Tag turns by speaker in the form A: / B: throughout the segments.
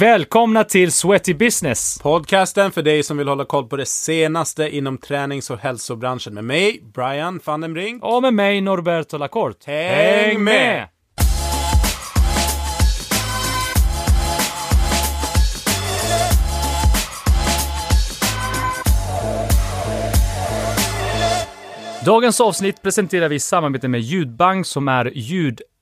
A: Välkomna till Sweaty Business!
B: Podcasten för dig som vill hålla koll på det senaste inom tränings och hälsobranschen med mig, Brian van den Brink.
A: Och med mig, Norberto Lacorte.
B: Häng med!
A: Dagens avsnitt presenterar vi i samarbete med Ljudbank som är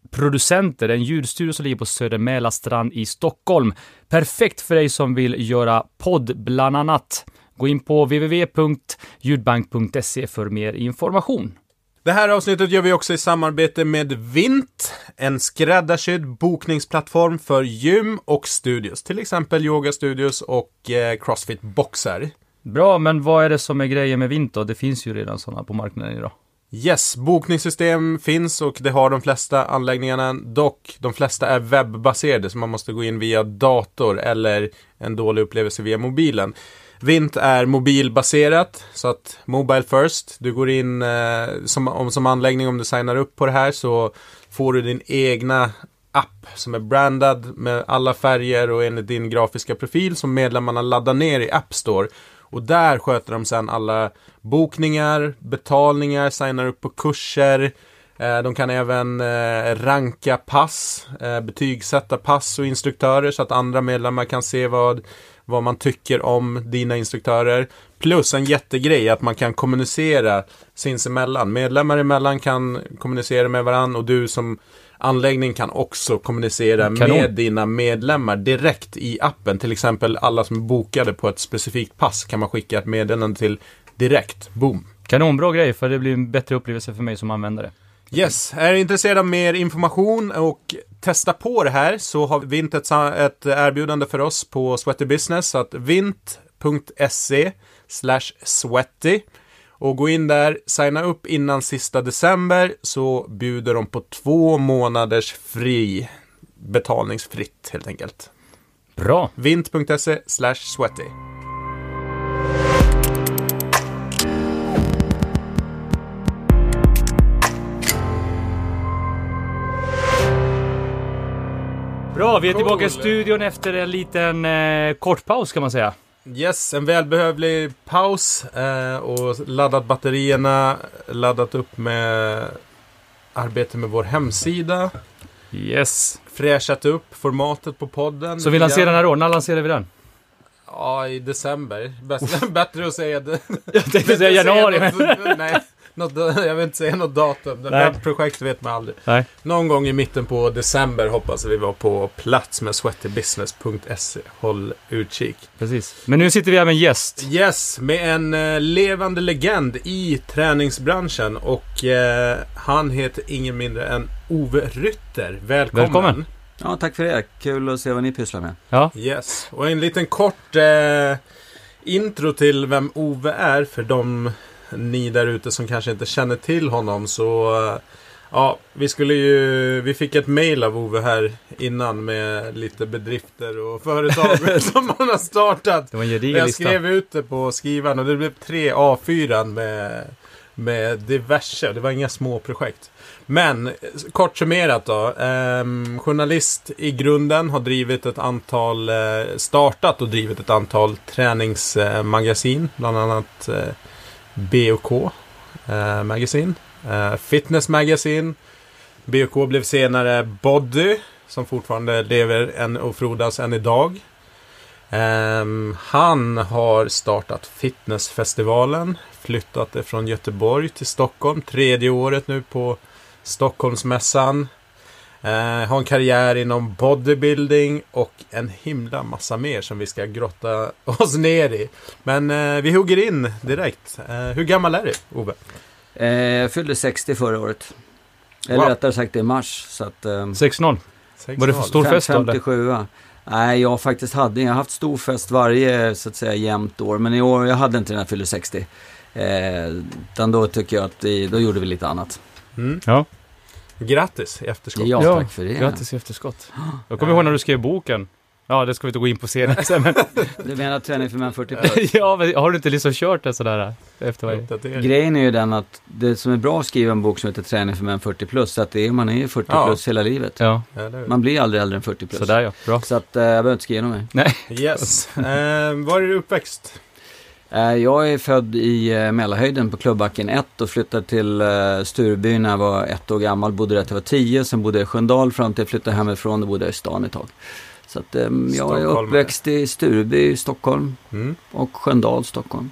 A: ljudproducenter, en ljudstudio som ligger på Söder i Stockholm. Perfekt för dig som vill göra podd bland annat. Gå in på www.ljudbank.se för mer information.
B: Det här avsnittet gör vi också i samarbete med Vint, en skräddarsydd bokningsplattform för gym och studios, till exempel yogastudios och eh, crossfit-boxar.
A: Bra, men vad är det som är grejen med Vint då? Det finns ju redan sådana på marknaden idag.
B: Yes, bokningssystem finns och det har de flesta anläggningarna. Dock, de flesta är webbaserade så man måste gå in via dator eller en dålig upplevelse via mobilen. Vint är mobilbaserat, så att Mobile First. Du går in eh, som, om, som anläggning, om du signar upp på det här så får du din egna app som är brandad med alla färger och enligt din grafiska profil som medlemmarna laddar ner i App Store. Och där sköter de sen alla bokningar, betalningar, signar upp på kurser. Eh, De kan även eh, ranka pass, eh, betygsätta pass och instruktörer så att andra medlemmar kan se vad, vad man tycker om dina instruktörer. Plus en jättegrej att man kan kommunicera sinsemellan. Medlemmar emellan kan kommunicera med varandra och du som anläggning kan också kommunicera
A: Kanon.
B: med dina medlemmar direkt i appen. Till exempel alla som är bokade på ett specifikt pass kan man skicka ett meddelande till direkt. Boom!
A: Kanonbra grej, för det blir en bättre upplevelse för mig som användare.
B: Yes, är du intresserad av mer information och testa på det här så har Vint ett, ett erbjudande för oss på Sweaty Business. Så att vint.se slash sweaty och gå in där, signa upp innan sista december så bjuder de på två månaders fri betalningsfritt helt enkelt.
A: Bra!
B: vint.se slash sweaty.
A: Bra, vi är
B: Cool.
A: tillbaka i studion efter en liten eh, kort paus kan man säga.
B: Yes, en välbehövlig paus eh, och laddat batterierna, laddat upp med arbete med vår hemsida,
A: Yes.
B: fräschat upp formatet på podden.
A: Så vi lanserar den här år, när lanserar vi den?
B: Ja, i december. Bäst, bättre att säga det.
A: Jag tänkte säga januari.
B: Något, nej, något, jag vill inte säga något datum. Det här projektet vet man aldrig.
A: Nej.
B: Någon gång i mitten på december hoppas vi vara på plats med sweatybusiness.se. Håll utkik.
A: Precis. Men nu sitter vi här med en gäst.
B: Yes, med en eh, levande legend i träningsbranschen och eh, han heter ingen mindre än Ove Rytter. Välkommen!
A: Välkommen.
C: Ja, tack för det. Kul att se vad ni pysslar med.
A: Ja.
B: Yes, och en liten kort eh, intro till vem Ove är för de ni där ute som kanske inte känner till honom så eh, Ja, vi skulle ju, vi fick ett mail av Ove här innan med lite bedrifter och företag som han har startat.
A: Det var en
B: Jag
A: lista.
B: skrev ut det på skrivaren och det blev tre A4 med, med diverse. Det var inga små projekt. Men eh, kort summerat då. ehm, journalist i grunden har drivit ett antal, eh, startat och drivit ett antal träningsmagasin. Bland annat BOK eh, Magazine. Eh, Fitness Magazine. BOK blev senare Body. Som fortfarande lever än och frodas än idag. Eh, han har startat Fitnessfestivalen. Flyttat det från Göteborg till Stockholm. Tredje året nu på Stockholmsmässan. Eh, har en karriär inom bodybuilding och en himla massa mer som vi ska grotta oss ner i. Men eh, vi hugger in direkt. Eh, hur gammal är du, Ove?
C: Eh, jag fyllde 60 förra året. Eller
B: Wow.
C: rättare sagt i mars. Så att, eh,
A: 6-0. Var det för stor
C: fem-
A: fest då? eller?
C: 57 Nej, jag faktiskt hade, jag har haft stor fest varje så att säga jämnt år. Men i år, jag hade inte den här fyllde 60. Eh, utan då tycker jag att det, då gjorde vi lite annat.
B: Mm.
A: Ja.
B: Grattis i efterskott.
C: Ja, tack för det.
A: Grattis i efterskott. Jag kommer ihåg när du skrev boken. Ja, det ska vi inte gå in på senare sen. Men,
C: Du menar träning för män 40 plus?
A: ja, men har du inte liksom kört en sån där efter varje?
C: Grejen är ju den att det som är bra att skriva en bok som heter Träning för män 40 plus, så att det är, man är ju 40
B: Ja.
C: plus hela livet.
A: Ja?
C: Man blir aldrig äldre än 40 plus.
A: sådär ja. Bra.
C: Så att eh, jag behöver inte skriva något mer.
A: Nej,
B: Yes. Eh, var är du uppväxt?
C: Eh, jag är född i eh, Mälarhöjden på Klubbacken 1 och flyttade till eh, Stureby när jag var ett år gammal. Bodde där till jag var 10, sen bodde jag i Sköndal fram till jag flyttade hemifrån. Då bodde jag i stan ett tag. Så att jag är
B: Stockholmare.
C: uppväxt i Stureby, Stockholm
B: Mm.
C: och Sköndal, Stockholm.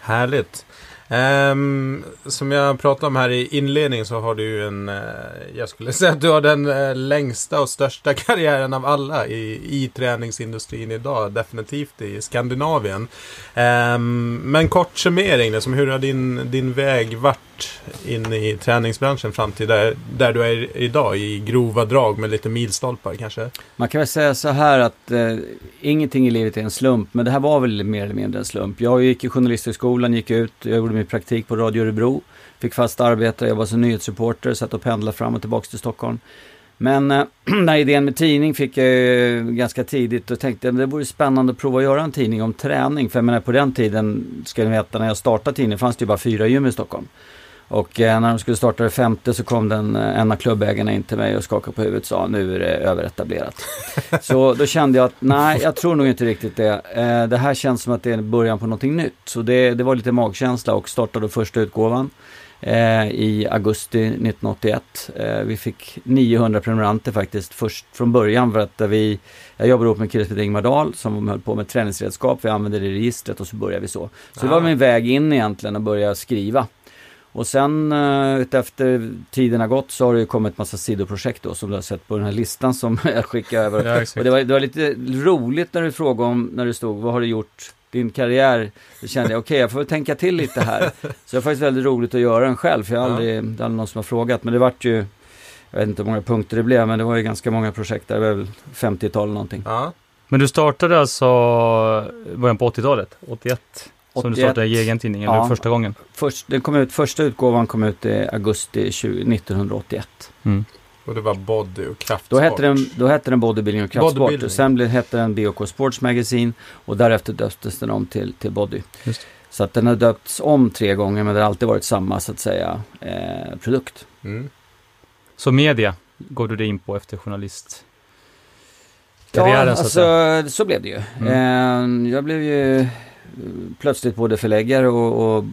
B: Härligt. Um, som jag pratade om här i inledningen så har du ju en, uh, jag skulle säga att du har den uh, längsta och största karriären av alla i, i träningsindustrin idag. Definitivt i Skandinavien. Um, men kort summering, liksom, hur har din, din väg varit in i träningsbranschen fram till där, där du är idag i grova drag med lite milstolpar kanske?
C: Man kan väl säga så här att eh, ingenting i livet är en slump, men det här var väl mer eller mindre en slump. Jag gick i journalisthögskolan, gick ut, jag gjorde min praktik på Radio Örebro, fick fast arbete, jobbade som nyhetsreporter, satt och pendlade fram och tillbaka till Stockholm. Men eh, den här idén med tidning fick jag ju ganska tidigt och tänkte att det vore spännande att prova att göra en tidning om träning. För jag menar på den tiden, ska ni veta, när jag startade tidningen fanns det ju bara fyra gym i Stockholm. Och eh, när de skulle starta det femte så kom den, eh, en av klubbägarna in till mig och skakade på huvudet och sa nu är det överetablerat. så då kände jag att nej, jag tror nog inte riktigt det. Eh, det här känns som att det är början på någonting nytt. Så det, det var lite magkänsla och startade första utgåvan eh, i augusti 1981. Eh, vi fick 900 prenumeranter faktiskt först från början för att vi jag jobbade ihop med en kille som heter Ingmar Dahl som höll på med träningsredskap. Vi använde det i registret och så började vi så. Så det var
B: Ah.
C: min väg in egentligen att börja skriva. Och sen uh, efter tiden har gått så har det ju kommit massa sidoprojekt då som du har sett på den här listan som jag skickade över.
A: Ja, exakt.
C: och det var, det var lite roligt när du frågade om, när du stod, vad har du gjort din karriär? Då kände jag, okej jag får väl tänka till lite här. Så det var faktiskt väldigt roligt att göra den själv, för jag har
B: Ja.
C: aldrig, det är aldrig någon som har frågat. Men det vart ju, jag vet inte hur många punkter det blev, men det var ju ganska många projekt där, det var väl 50-tal någonting.
B: Ja.
A: Men du startade alltså början på 80-talet? 81? Som du
C: 81.
A: startade i egen tidning, eller
C: Ja.
A: första gången?
C: Först, den kom ut, första utgåvan kom ut i augusti 20, 1981.
A: Mm.
B: Och det var body och kraftsport.
C: Då hette, den, då hette den Bodybuilding och kraftsport. Och sen blev, hette den BOK Sports Magazine och därefter döptes den om till, till Body.
A: Just.
C: Så att den har döpts om tre gånger men det har alltid varit samma så att säga eh, produkt.
B: Mm.
A: Så media går du dig in på efter journalist? Karriären
C: ja,
A: så
C: alltså,
A: säga.
C: så blev det ju.
A: Mm.
C: Eh, jag blev ju plötsligt både förläggare och, och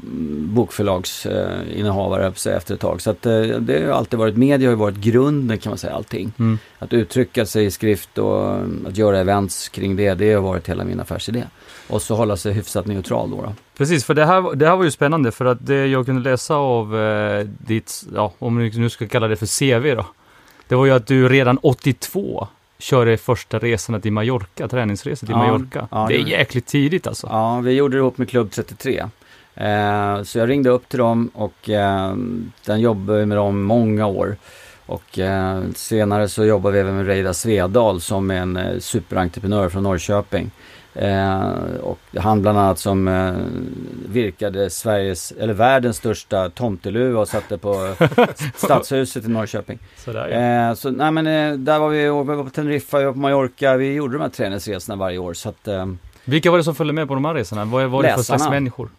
C: bokförlagsinnehavare eh, efter ett tag. Så att, eh, det har alltid varit, media har ju varit grunden kan man säga, allting.
A: Mm.
C: Att uttrycka sig i skrift och mm, att göra events kring det, det har varit hela min affärsidé. Och så hålla sig hyfsat neutral då. då.
A: Precis, för det här, det här var ju spännande för att det jag kunde läsa av eh, ditt, ja, om vi nu ska kalla det för CV då. Det var ju att du redan 82 körde första resorna till Mallorca, träningsresor till
C: Ja,
A: Mallorca.
C: ja,
A: det är jäkligt tidigt alltså.
C: Ja, vi gjorde det ihop med Klubb 33. Eh, så jag ringde upp till dem och eh, den jobbade med dem många år. Och eh, senare så jobbade vi även med Reidar Svedal som är en eh, superentreprenör från Norrköping. Eh, och han bland annat som eh, virkade Sveriges, eller världens största tomteluva och satte på stadshuset i Norrköping.
A: Sådär, ja.
C: Eh, så nej men eh, där var vi, vi var på Teneriffa, vi var på Mallorca, vi gjorde de här träningsresorna varje år. Så att eh,
A: Vilka var det som följde med på de här resorna? Vad var det för slags människor?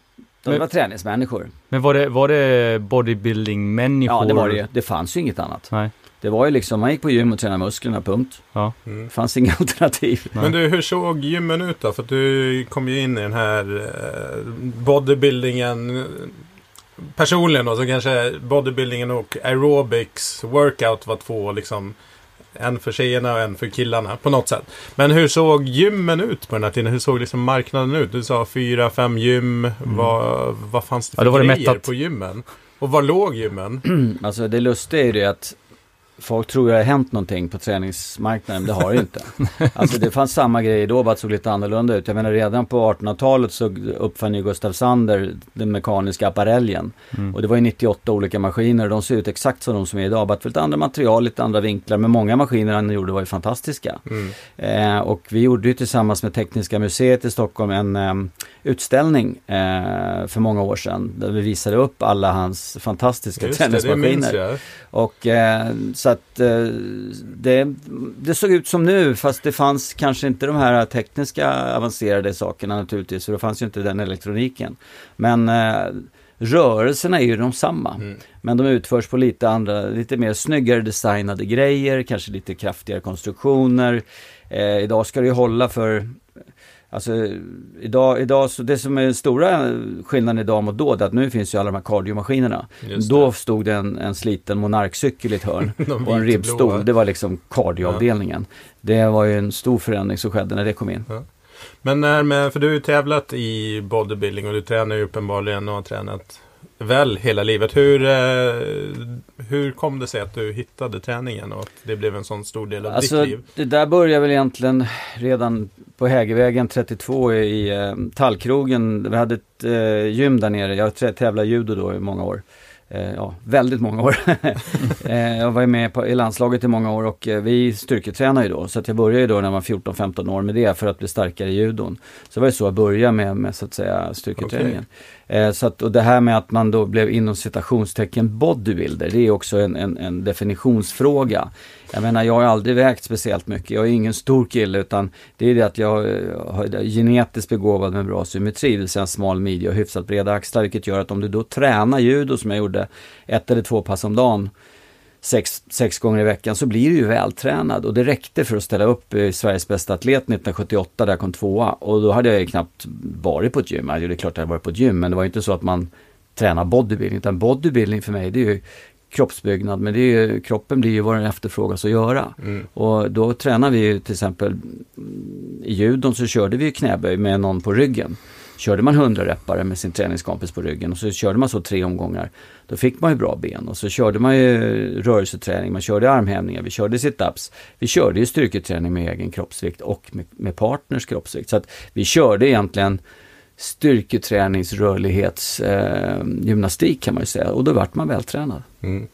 C: de var träningsmänniskor.
A: Men var det, var det bodybuilding-människor?
C: Ja, det var det ju. Det fanns ju inget annat.
A: Nej.
C: Det var ju liksom, man gick på gym och tränade musklerna, punkt.
B: Mm.
C: Det fanns inga alternativ.
A: Nej.
B: Men du, hur såg gymmen ut då? För att du kom ju in i den här eh, bodybuildingen personligen då, så kanske bodybuildingen och aerobics workout var två liksom en för tjejerna och en för killarna på något sätt. Men hur såg gymmen ut på den här tiden? Hur såg liksom marknaden ut? Du sa fyra, fem gym. Vad, vad fanns det för
A: Mm. Ja, då var det
B: grejer
A: mättat.
B: på gymmen? Och var låg gymmen?
C: Alltså det lustiga är ju det att folk tror det har hänt någonting på träningsmarknaden, det har det ju inte. Alltså det fanns samma grejer då, bara det såg lite annorlunda ut. Jag menar redan på 1800-talet så uppfann ju Gustav Sander den mekaniska appareljen.
A: Mm.
C: Och det var ju 98 olika maskiner och de ser ut exakt som de som är idag. Bara för lite andra material, lite andra vinklar. Men många maskiner han gjorde var ju fantastiska.
B: Mm.
C: Eh, och vi gjorde ju tillsammans med Tekniska museet i Stockholm en eh, utställning eh, för många år sedan. Där vi visade upp alla hans fantastiska
B: Just det, det
C: tennismaskiner.
B: jag.
C: Och eh, så att eh, det, det såg ut som nu fast det fanns kanske inte de här tekniska avancerade sakerna naturligtvis. För det fanns ju inte den elektroniken. Men eh, rörelserna är ju de samma.
B: Mm.
C: Men de utförs på lite andra, lite mer snyggare designade grejer, kanske lite kraftigare konstruktioner. Eh, idag ska det ju hålla för Alltså idag, idag så det som är den stora skillnaden idag mot då, det är att nu finns ju alla de här kardiomaskinerna. Då stod det en, en sliten monarkcykel i ett hörn och en ribbstol. Det var liksom kardioavdelningen. Det var ju en stor förändring som skedde när det kom in.
B: Men när med, för du har ju tävlat i bodybuilding och du tränar ju uppenbarligen och har tränat väl hela livet. Hur, eh, hur kom det sig att du hittade träningen och att det blev en sån stor del av
C: Alltså
B: ditt liv?
C: det där började väl egentligen redan på Hägervägen 32 i eh, Tallkrogen. Vi hade ett eh, gym där nere. Jag tävlade judo då i många år. Eh, ja, väldigt många år. eh, jag var med på, i landslaget i många år och eh, vi styrketränade ju då. Så jag började ju då när jag var 14-15 år med det för att bli starkare i judon. Så det var ju så jag började med, med så att säga styrketräningen. Eh, så att, och det här med att man då blev inom citationstecken bodybuilder, det är också en, en, en definitionsfråga. Jag menar, jag har aldrig vägt speciellt mycket. Jag är ingen stor kille utan det är det att jag har genetiskt begåvad med bra symmetri, det vill säga en smal midja och hyfsat breda axlar, vilket gör att om du då tränar judo som jag gjorde ett eller två pass om dagen, sex, sex gånger i veckan så blir du ju vältränad och det räckte för att ställa upp i Sveriges bästa atlet 1978 där jag kom tvåa och då hade jag ju knappt varit på ett gym. Ja, Det är klart att jag hade varit på ett gym men det var ju inte så att man tränar bodybuilding utan bodybuilding för mig det är ju kroppsbyggnad men det är ju, kroppen blir ju vad den efterfrågas att göra.
B: Mm.
C: Och då tränar vi ju till exempel i judon så körde vi ju knäböj med någon på ryggen. Körde man 100 reppare med sin träningskompis på ryggen och så körde man så tre omgångar. Då fick man ju bra ben och så körde man ju rörelseträning, man körde armhävningar, vi körde sit-ups. Vi körde ju styrketräning med egen kroppsvikt och med, med partners kroppsvikt. Så att vi körde egentligen styrketräningsrörlighetsgymnastik eh, kan man ju säga och då vart man vältränad.
B: Mm.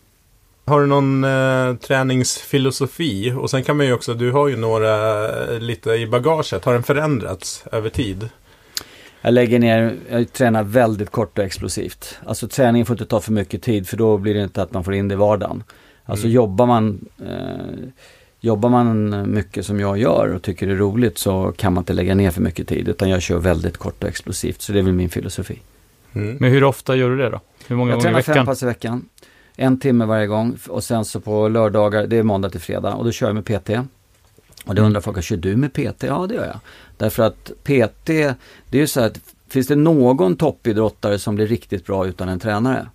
B: Har du någon eh, träningsfilosofi? Och sen kan man ju också, du har ju några eh, lite i bagaget. Har den förändrats över tid?
C: Jag lägger ner, jag tränar väldigt kort och explosivt. Alltså träningen får inte ta för mycket tid för då blir det inte att man får in det i vardagen. Alltså
B: Mm.
C: jobbar man eh, Jobbar man mycket som jag gör och tycker det är roligt så kan man inte lägga ner för mycket tid utan jag kör väldigt kort och explosivt. Så det är väl min filosofi.
B: Mm.
A: Men hur ofta gör du det då? Hur många
C: Jag
A: gånger i
C: tränar fem
A: veckan?
C: pass i veckan. En timme varje gång och sen så på lördagar, det är måndag till fredag och då kör jag med PT. Och då undrar folk, kör du med PT? Ja det gör jag. Därför att PT, det är ju så att finns det någon toppidrottare som blir riktigt bra utan en tränare?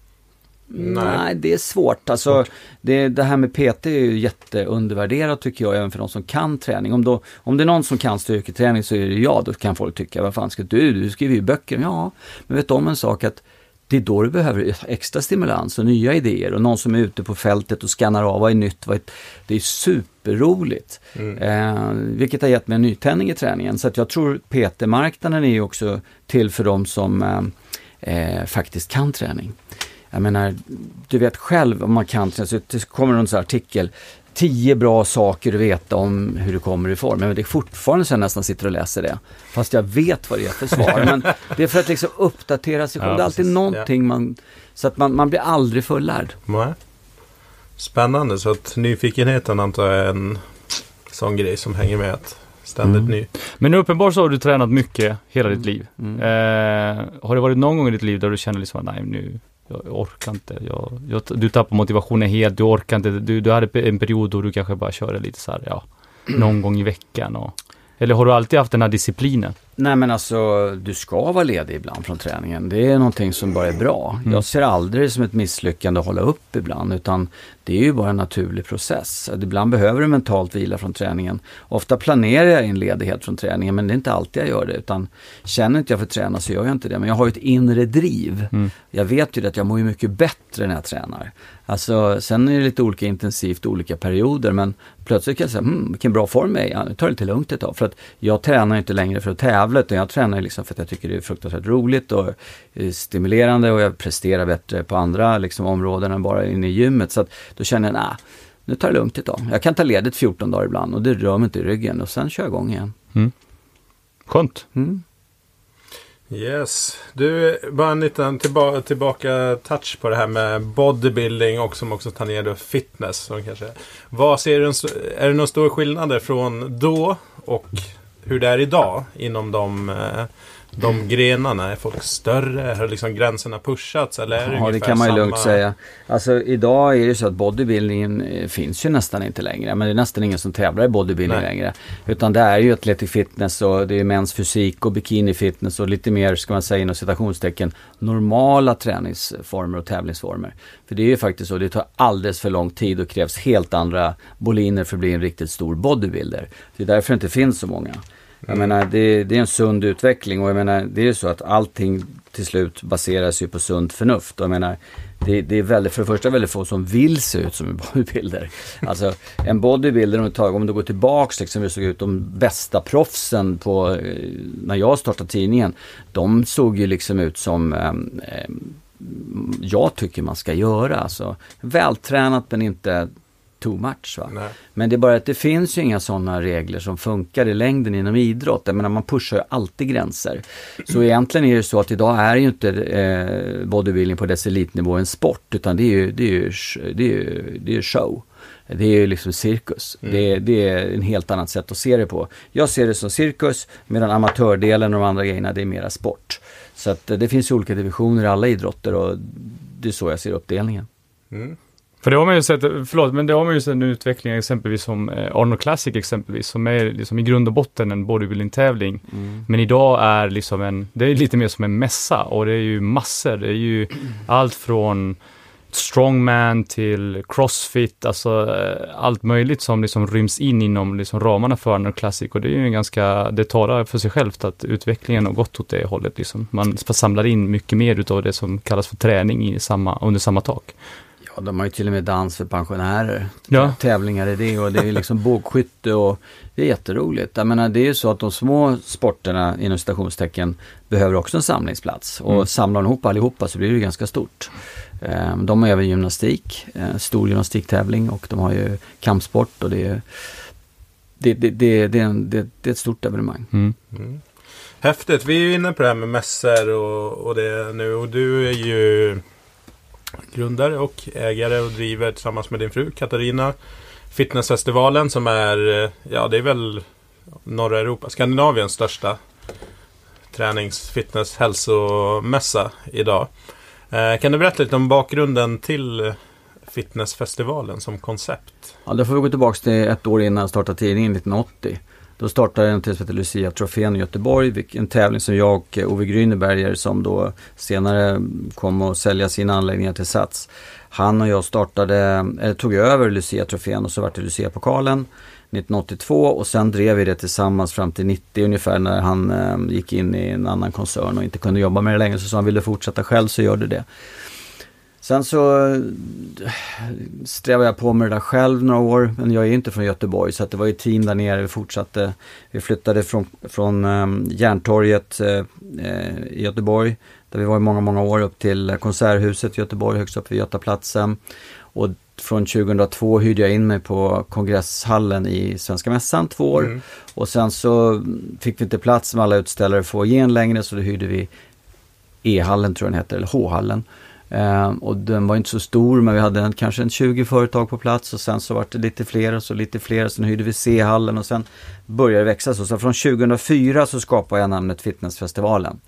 B: Nej.
C: Nej, det är svårt. Alltså, det, det här med PT är ju jätteundervärderat tycker jag, även för de som kan träning. Om, då, om det är någon som kan styrketräning så är det jag, då kan folk tycka, vad fan ska du, du skriver ju böcker. Ja, men vet du om en sak att det är då du behöver extra stimulans och nya idéer och någon som är ute på fältet och skannar av vad är nytt. Vad är, det är superroligt.
B: Mm.
C: Eh, vilket har gett mig en nytändning i träningen. Så att jag tror PT-marknaden är också till för de som eh, eh, faktiskt kan träning. Jag menar, du vet själv om man kan träna, så det kommer någon sån artikel. Tio bra saker att veta om hur du kommer i form. Men det är fortfarande så jag nästan sitter och läser det. Fast jag vet vad det är för svar. Men det är för att liksom uppdatera sig själv.
A: Ja,
C: det är alltid
B: precis.
C: någonting man... Så att man, man blir aldrig fullärd.
B: Nej. Spännande, så att nyfikenheten antar jag är en sån grej som hänger med. Att ständigt
C: Mm.
B: ny.
A: Men uppenbart så har du tränat mycket hela ditt liv.
C: Mm.
A: Eh, har det varit någon gång i ditt liv där du känner liksom, nej nu, jag orkar inte. Jag, jag, du tappar motivationen helt, du orkar inte. Du, du hade en period då du kanske bara körde lite så här, ja, någon gång i veckan och... Eller har du alltid haft den här disciplinen?
C: Nej men alltså, du ska vara ledig ibland från träningen. Det är någonting som bara är bra.
A: Mm.
C: Jag ser aldrig det som ett misslyckande att hålla upp ibland, utan det är ju bara en naturlig process. Att Ibland behöver du mentalt vila från träningen. Ofta planerar jag in ledighet från träningen, men det är inte alltid jag gör det. Utan känner inte jag för att träna så gör jag inte det. Men jag har ju ett inre driv.
A: Mm.
C: Jag vet ju att jag mår ju mycket bättre när jag tränar. Alltså, sen är det lite olika intensivt olika perioder, men plötsligt kan jag säga, hmm, vilken bra form jag är i. Nu tar det lite lugnt ett tag. För att jag tränar inte längre för att tävla, utan jag tränar liksom för att jag tycker det är fruktansvärt roligt och eh, stimulerande och jag presterar bättre på andra liksom, områden än bara inne i gymmet. Så att då känner jag, nej, nu tar det lugnt ett tag. Jag kan ta ledigt 14 dagar ibland och det rör mig inte i ryggen och sen kör jag igång igen.
A: Skönt.
C: Mm.
B: Yes. Du, bara en liten tillba tillbaka touch på det här med bodybuilding och som också tangerar fitness. Som kanske, vad ser du, är det några stora skillnader från då och hur det är idag inom de eh, de grenarna? Är folk större? Har liksom gränserna pushats? Eller är det
C: ja, det kan man ju samma... lugnt säga. Alltså idag är det så att bodybuildingen eh, finns ju nästan inte längre. Men det är nästan ingen som tävlar i bodybuilding Nej. längre. Utan det är ju athletic fitness och det är mäns fysik och bikini fitness och lite mer, ska man säga inom citationstecken, normala träningsformer och tävlingsformer. För det är ju faktiskt så, det tar alldeles för lång tid och krävs helt andra boliner för att bli en riktigt stor bodybuilder. Det är därför det inte finns så många. Jag menar, det, det, är en sund utveckling och jag menar, det är ju så att allting till slut baseras ju på sunt förnuft. Och jag menar, det, det, är väldigt, för det första väldigt få som vill se ut som en bodybuilder. Alltså en bodybuilder, om, tag, om du går tillbaks liksom, hur såg ut de bästa proffsen på, eh, när jag startade tidningen. De såg ju liksom ut som eh, jag tycker man ska göra. Alltså, vältränat men inte too much. Va? Men det är bara att det finns ju inga sådana regler som funkar i längden inom idrott. Jag menar man pushar ju alltid gränser. Så egentligen är det så att idag är ju inte eh, bodybuilding på dess elitnivå en sport utan det är ju, det är ju, det är ju, det är show. Det är ju liksom cirkus. Mm. Det, det, är en helt annat sätt att se det på. Jag ser det som cirkus medan amatördelen och de andra grejerna det är mera sport. Så att eh, det finns ju olika divisioner i alla idrotter och det är så jag ser uppdelningen. Mm.
A: För det har man ju sett, förlåt, men det har man ju sett en utveckling exempelvis som eh, Arnold Classic exempelvis, som är liksom i grund och botten en bodybuilding-tävling. Mm. Men idag är liksom en, det är lite mer som en mässa och det är ju massor, det är ju allt från strongman till crossfit, alltså eh, allt möjligt som liksom ryms in inom liksom ramarna för Arnold Classic och det är ju en ganska, det talar för sig självt att utvecklingen har gått åt det hållet liksom. Man samlar in mycket mer utav det som kallas för träning i samma, under samma tak.
C: Ja, de har ju till och med dans för pensionärer. Ja. Tävlingar i det och det är liksom bågskytte och det är jätteroligt. Jag menar det är ju så att de små sporterna inom citationstecken behöver också en samlingsplats. Och mm. samlar de ihop allihopa så blir det ju ganska stort. Ehm, de har även gymnastik, eh, stor gymnastiktävling och de har ju kampsport och det är, det, det, det, det, är, en, det, det är ett stort evenemang. Mm. Mm.
B: Häftigt. Vi är ju inne på det här med mässor och, och det nu och du är ju grundare och ägare och driver tillsammans med din fru Katarina Fitnessfestivalen som är, eh, ja det är väl norra Europa, Skandinaviens största tränings-, fitness-, hälsomässa idag. Eh, kan du berätta lite om bakgrunden till Fitnessfestivalen som koncept?
C: Ja, då får vi gå tillbaka till ett år innan jag startade tidningen 1980. Då startade en som heter Lucia-trofén i Göteborg. En tävling som jag och eh, Ove Grüneberger som då senare kom att sälja sina anläggningar till Sats. Han och jag startade, eller tog över Lucia-trofén och så vart det Lucia-pokalen 1982 och sen drev vi det tillsammans fram till 90 ungefär när han eh, gick in i en annan koncern och inte kunde jobba med det längre. Så sa han, vill du fortsätta själv så gör du det. Sen så eh, strävade jag på med det där själv några år. Men jag är inte från Göteborg så det var ju team där nere. Vi fortsatte. Vi flyttade från, från um, Järntorget uh, i Göteborg. Där vi var i många, många år upp till Konserthuset i Göteborg högst upp vid Götaplatsen. Och från 2002 hyrde jag in mig på kongresshallen i Svenska Mässan två år. Mm. Och sen så fick vi inte plats med alla utställare få igen längre så då hyrde vi E-hallen tror jag den heter, eller H-hallen. Eh, och den var inte så stor men vi hade en, kanske en 20 företag på plats och sen så var det lite fler och så lite fler. Sen hyrde vi C-hallen och sen började det växa. Så, så från 2004 så skapade jag namnet Fitnessfestivalen.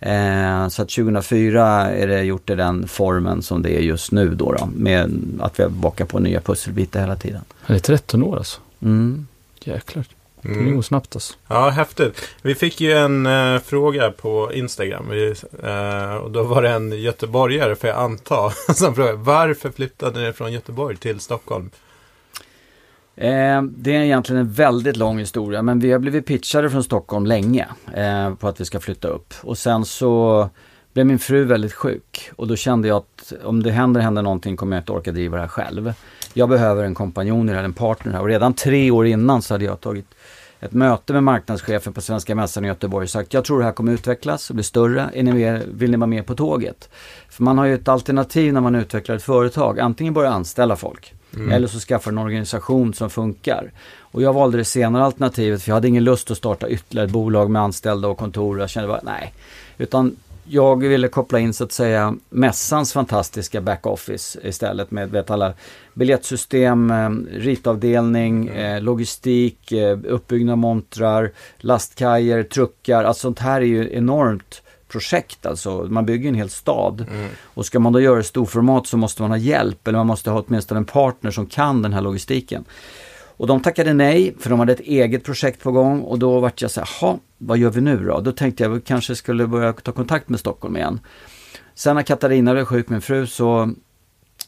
C: Eh, så att 2004 är det gjort i den formen som det är just nu då, då med att vi har bakat på nya pusselbitar hela tiden.
A: Det är 13 år alltså? Mm. Jäklar. Mm. Det går snabbt alltså.
B: Ja, häftigt. Vi fick ju en uh, fråga på Instagram. Vi, uh, och då var det en göteborgare, för jag antar, som frågade varför flyttade ni från Göteborg till Stockholm?
C: Eh, det är egentligen en väldigt lång historia men vi har blivit pitchade från Stockholm länge eh, på att vi ska flytta upp. Och sen så blev min fru väldigt sjuk och då kände jag att om det händer, händer någonting kommer jag inte orka driva det här själv. Jag behöver en kompanjon här, en partner här och redan tre år innan så hade jag tagit ett möte med marknadschefen på Svenska Mässan i Göteborg och sagt jag tror det här kommer utvecklas och bli större. Är ni med, vill ni vara med på tåget? För man har ju ett alternativ när man utvecklar ett företag. Antingen börja anställa folk mm. eller så skaffa en organisation som funkar. Och jag valde det senare alternativet för jag hade ingen lust att starta ytterligare ett bolag med anställda och kontor. Jag kände bara nej. Utan jag ville koppla in så att säga mässans fantastiska backoffice istället med vet, alla biljettsystem, eh, ritavdelning, mm. eh, logistik, eh, uppbyggnad av montrar, lastkajer, truckar. Alltså sånt här är ju enormt projekt alltså. Man bygger en hel stad. Mm. Och ska man då göra storformat så måste man ha hjälp eller man måste ha åtminstone en partner som kan den här logistiken. Och de tackade nej för de hade ett eget projekt på gång och då vart jag så här, vad gör vi nu då? Då tänkte jag att vi kanske skulle börja ta kontakt med Stockholm igen. Sen när Katarina blev sjuk, min fru, så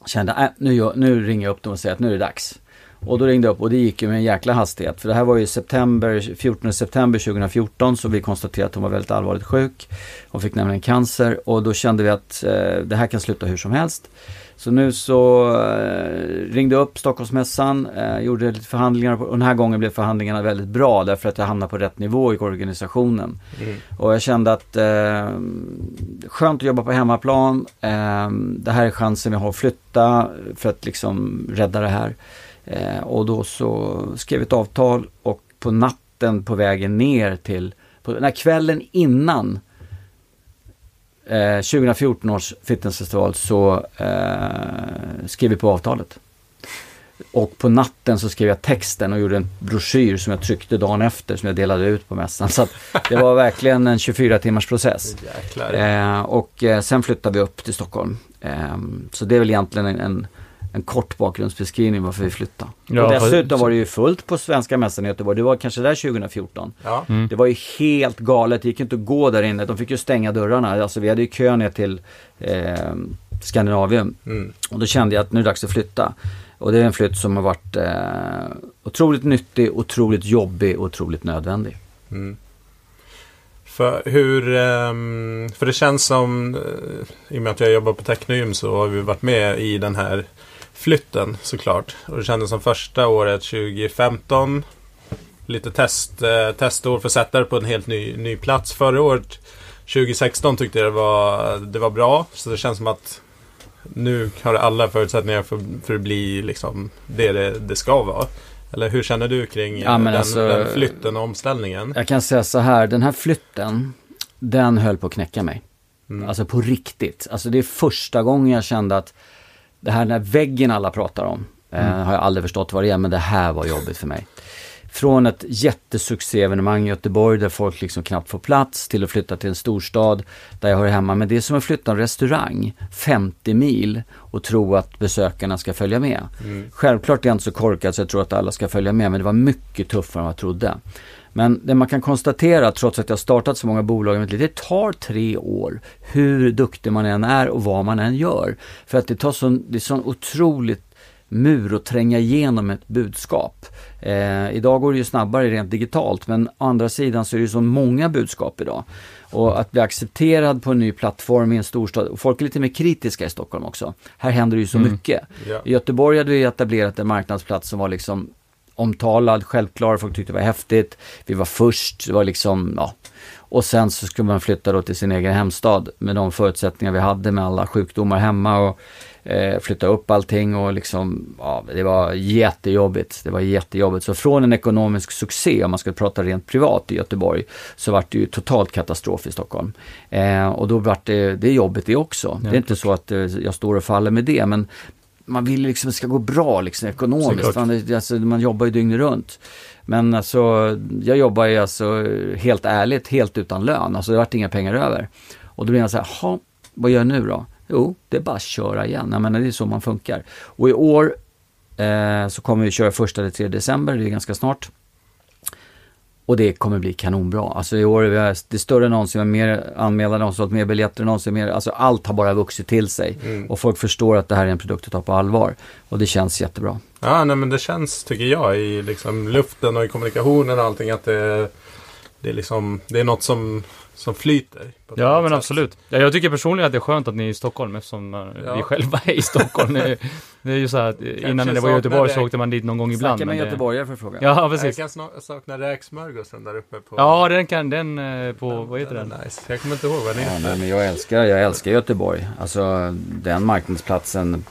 C: kände jag, äh, nu, nu ringer jag upp dem och säger att nu är det dags. Och då ringde jag upp och det gick ju med en jäkla hastighet. För det här var ju september, 14 september 2014 så vi konstaterade att hon var väldigt allvarligt sjuk. Hon fick nämligen cancer och då kände vi att eh, det här kan sluta hur som helst. Så nu så eh, ringde jag upp Stockholmsmässan, eh, gjorde lite förhandlingar och den här gången blev förhandlingarna väldigt bra därför att jag hamnade på rätt nivå i organisationen. Mm. Och jag kände att eh, skönt att jobba på hemmaplan. Eh, det här är chansen vi har att flytta för att liksom rädda det här. Eh, och då så skrev vi ett avtal och på natten på vägen ner till, på, här kvällen innan 2014 eh, års fitnessfestival så eh, skrev vi på avtalet. Och på natten så skrev jag texten och gjorde en broschyr som jag tryckte dagen efter som jag delade ut på mässan. Så det var verkligen en 24 timmars process. Eh, och eh, sen flyttade vi upp till Stockholm. Eh, så det är väl egentligen en, en en kort bakgrundsbeskrivning varför vi flyttade. Ja, och dessutom var det ju fullt på Svenska Mässan i Göteborg. Det var kanske där 2014. Ja. Mm. Det var ju helt galet. Det gick inte att gå där inne. De fick ju stänga dörrarna. Alltså vi hade ju kö ner till eh, Skandinavium. Mm. Och då kände jag att nu är det dags att flytta. Och det är en flytt som har varit eh, otroligt nyttig, otroligt jobbig och otroligt nödvändig. Mm.
B: För hur, ehm, för det känns som, eh, i och med att jag jobbar på Technium så har vi varit med i den här flytten såklart. Och det kändes som första året 2015. Lite test, eh, testår för att sätta det på en helt ny, ny plats. Förra året 2016 tyckte jag det var, det var bra. Så det känns som att nu har alla förutsättningar för, för att bli liksom det det, det ska vara. Eller hur känner du kring ja, den, alltså, den, flytten och omställningen?
C: Jag kan säga så här, den här flytten, den höll på att knäcka mig. Mm. Alltså på riktigt. Alltså det är första gången jag kände att det här den här väggen alla pratar om, eh, mm. eh, har jag aldrig förstått vad det är, men det här var jobbigt för mig. Från ett jättesuccéevenemang i Göteborg där folk liksom knappt får plats till att flytta till en storstad där jag hör hemma. Men det är som att flytta en restaurang 50 mil och tro att besökarna ska följa med. Mm. Självklart är jag inte så korkad så jag tror att alla ska följa med men det var mycket tuffare än vad jag trodde. Men det man kan konstatera, trots att jag startat så många bolag, det tar tre år hur duktig man än är och vad man än gör. För att det tar sån, det är sån otroligt mur att tränga igenom ett budskap. Eh, idag går det ju snabbare rent digitalt men å andra sidan så är det så många budskap idag. Och att bli accepterad på en ny plattform i en storstad. Folk är lite mer kritiska i Stockholm också. Här händer det ju så mm. mycket. Yeah. I Göteborg hade vi etablerat en marknadsplats som var liksom omtalad, självklar, folk tyckte det var häftigt. Vi var först, det var liksom, ja. Och sen så skulle man flytta då till sin egen hemstad med de förutsättningar vi hade med alla sjukdomar hemma och eh, flytta upp allting och liksom, ja, det var jättejobbigt. Det var jättejobbigt. Så från en ekonomisk succé, om man ska prata rent privat i Göteborg, så vart det ju totalt katastrof i Stockholm. Eh, och då vart det, det är jobbigt det också. Ja, det är inte så att eh, jag står och faller med det, men man vill liksom att det ska gå bra liksom ekonomiskt. Man, alltså, man jobbar ju dygnet runt. Men alltså, jag jobbar ju alltså helt ärligt, helt utan lön. Alltså det vart inga pengar över. Och då blir jag så här, vad gör jag nu då? Jo, det är bara att köra igen. Jag menar, det är så man funkar. Och i år eh, så kommer vi köra första eller 3 december, det är ganska snart. Och det kommer bli kanonbra. Alltså i år är det större än någonsin, vi har mer anmälda någonsin, mer biljetter än någonsin, mer, alltså allt har bara vuxit till sig. Mm. Och folk förstår att det här är en produkt att ta på allvar. Och det känns jättebra.
B: Ja, nej men det känns, tycker jag, i liksom luften och i kommunikationen och allting att det det är liksom, det är något som, som flyter.
A: Ja, men
B: sätt.
A: absolut. Ja, jag tycker personligen att det är skönt att ni är i Stockholm eftersom eh,
B: Ja.
A: vi själva är i Stockholm. Det är, det är ju så här att eh, innan när det var i Göteborg så åkte man dit någon gång ibland.
C: Snacka med göteborgare för att fråga.
A: Ja,
B: Jag
A: precis.
B: kan sna- sakna räksmörgåsen där uppe på...
A: Ja, den kan, den eh, på, vad heter den?
B: är Nice. Jag kommer inte ihåg vad den
C: Ja,
B: heter.
C: nej, men jag älskar, jag älskar Göteborg. Alltså den marknadsplatsen,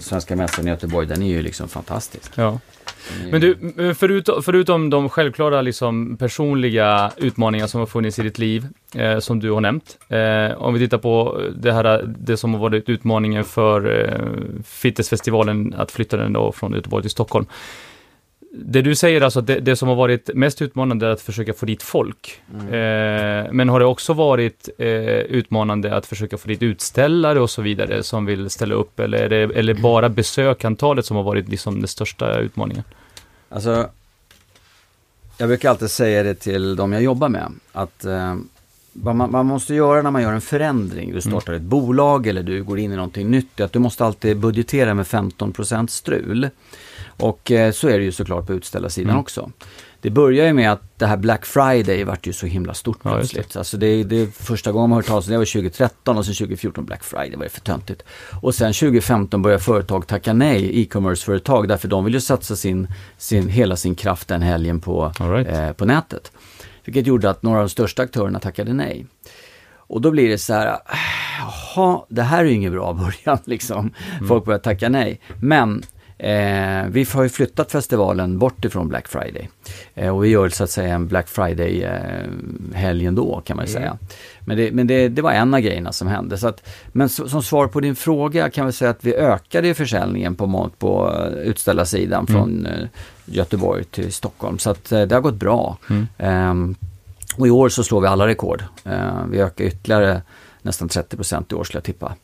C: Svenska Mässan i Göteborg, den är ju liksom fantastisk.
A: Ja. Men du, eh, förutom, förutom de självklara liksom, personliga utmaningar som har funnits i ditt liv, eh, som du har nämnt. Eh, om vi tittar på det här, det som har varit utmaningen för eh, Fittesfestivalen, att flytta den då från Göteborg till Stockholm. Det du säger alltså, det, det som har varit mest utmanande är att försöka få dit folk.
C: Mm.
A: Eh, men har det också varit eh, utmanande att försöka få dit utställare och så vidare som vill ställa upp? Eller är det eller bara besökantalet som har varit liksom den största utmaningen?
C: Alltså, jag brukar alltid säga det till de jag jobbar med. Att eh, vad man, man måste göra när man gör en förändring, du startar ett bolag eller du går in i någonting nytt, är att du måste alltid budgetera med 15% strul. Och eh, så är det ju såklart på utställarsidan
A: Mm.
C: också. Det börjar ju med att det här Black Friday vart ju så himla stort
A: Ja,
C: plötsligt. Alltså det, det är första gången man har hört talas om det var 2013 och sen 2014 Black Friday var det för töntigt. Och sen 2015 börjar företag tacka nej, e-commerce-företag, därför de vill ju satsa sin, sin, hela sin kraft den helgen på,
A: right.
C: eh, på nätet. Vilket gjorde att några av de största aktörerna tackade nej. Och då blir det så här, jaha, det här är ju ingen bra början liksom. Folk börjar tacka nej. Men eh, vi har ju flyttat festivalen bort ifrån Black Friday. Eh, och vi gör så att säga en Black Friday-helg ändå kan man ju säga. Men, det, men det, det var en av grejerna som hände. Så att, men så, som svar på din fråga kan vi säga att vi ökade försäljningen på, på eh, utställarsidan från eh, Göteborg till Stockholm. Så att eh, det har gått bra.
A: Mm.
C: Ehm, och i år så slår vi alla rekord. Eh, vi ökar ytterligare nästan 30% i år skulle jag tippa.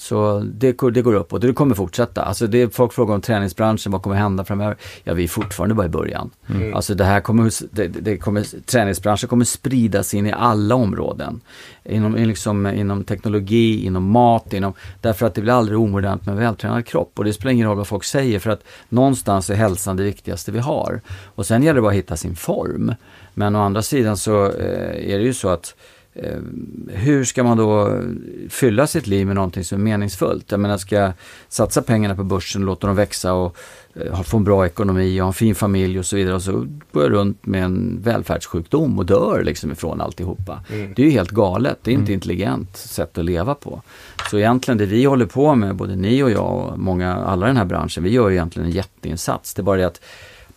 C: Så det, går- det går upp och det kommer fortsätta. Alltså det, folk frågar om träningsbranschen, vad kommer hända framöver? Ja, vi är fortfarande bara i början.
B: Mm.
C: Alltså det här kommer, det, det kommer, träningsbranschen kommer spridas in i alla områden. Inom, liksom, inom teknologi, inom mat, inom, därför att det blir aldrig omodernt med en vältränad kropp. Och det spelar ingen roll vad folk säger för att någonstans är hälsan det viktigaste vi har. Och sen gäller det bara att hitta sin form. Men å andra sidan så eh, är det ju så att hur ska man då fylla sitt liv med någonting som är meningsfullt? Jag menar, ska jag satsa pengarna på börsen, låta dem växa och eh, få en bra ekonomi och ha en fin familj och så vidare och så går jag runt med en välfärdssjukdom och dör liksom ifrån alltihopa.
B: Mm.
C: Det är ju helt galet, det är inte intelligent sätt att leva på. Så egentligen det vi håller på med, både ni och jag och många, alla i den här branschen, vi gör egentligen en jätteinsats. Det är bara det att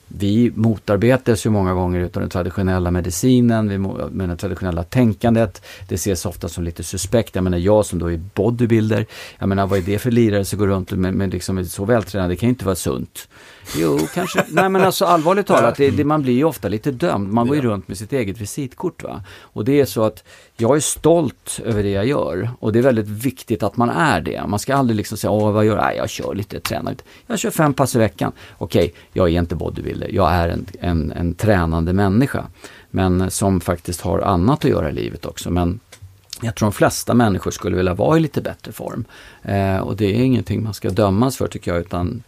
C: vi motarbetas ju många gånger utav den traditionella medicinen, vi med det traditionella tänkandet. Det ses ofta som lite suspekt. Jag menar jag som då är bodybuilder, jag menar vad är det för lirare som går runt med, med liksom så vältränade, det kan ju inte vara sunt. Jo, kanske. Nej men alltså allvarligt talat, det, det, man blir ju ofta lite dömd. Man går ju runt med sitt eget visitkort va. Och det är så att jag är stolt över det jag gör. Och det är väldigt viktigt att man är det. Man ska aldrig liksom säga, åh vad gör jag? Nej, jag kör lite, tränar lite. Jag kör fem pass i veckan. Okej, jag är inte bodybuilder. Jag är en, en, en tränande människa. Men som faktiskt har annat att göra i livet också. Men jag tror de flesta människor skulle vilja vara i lite bättre form. Eh, och det är ingenting man ska dömas för tycker jag, utan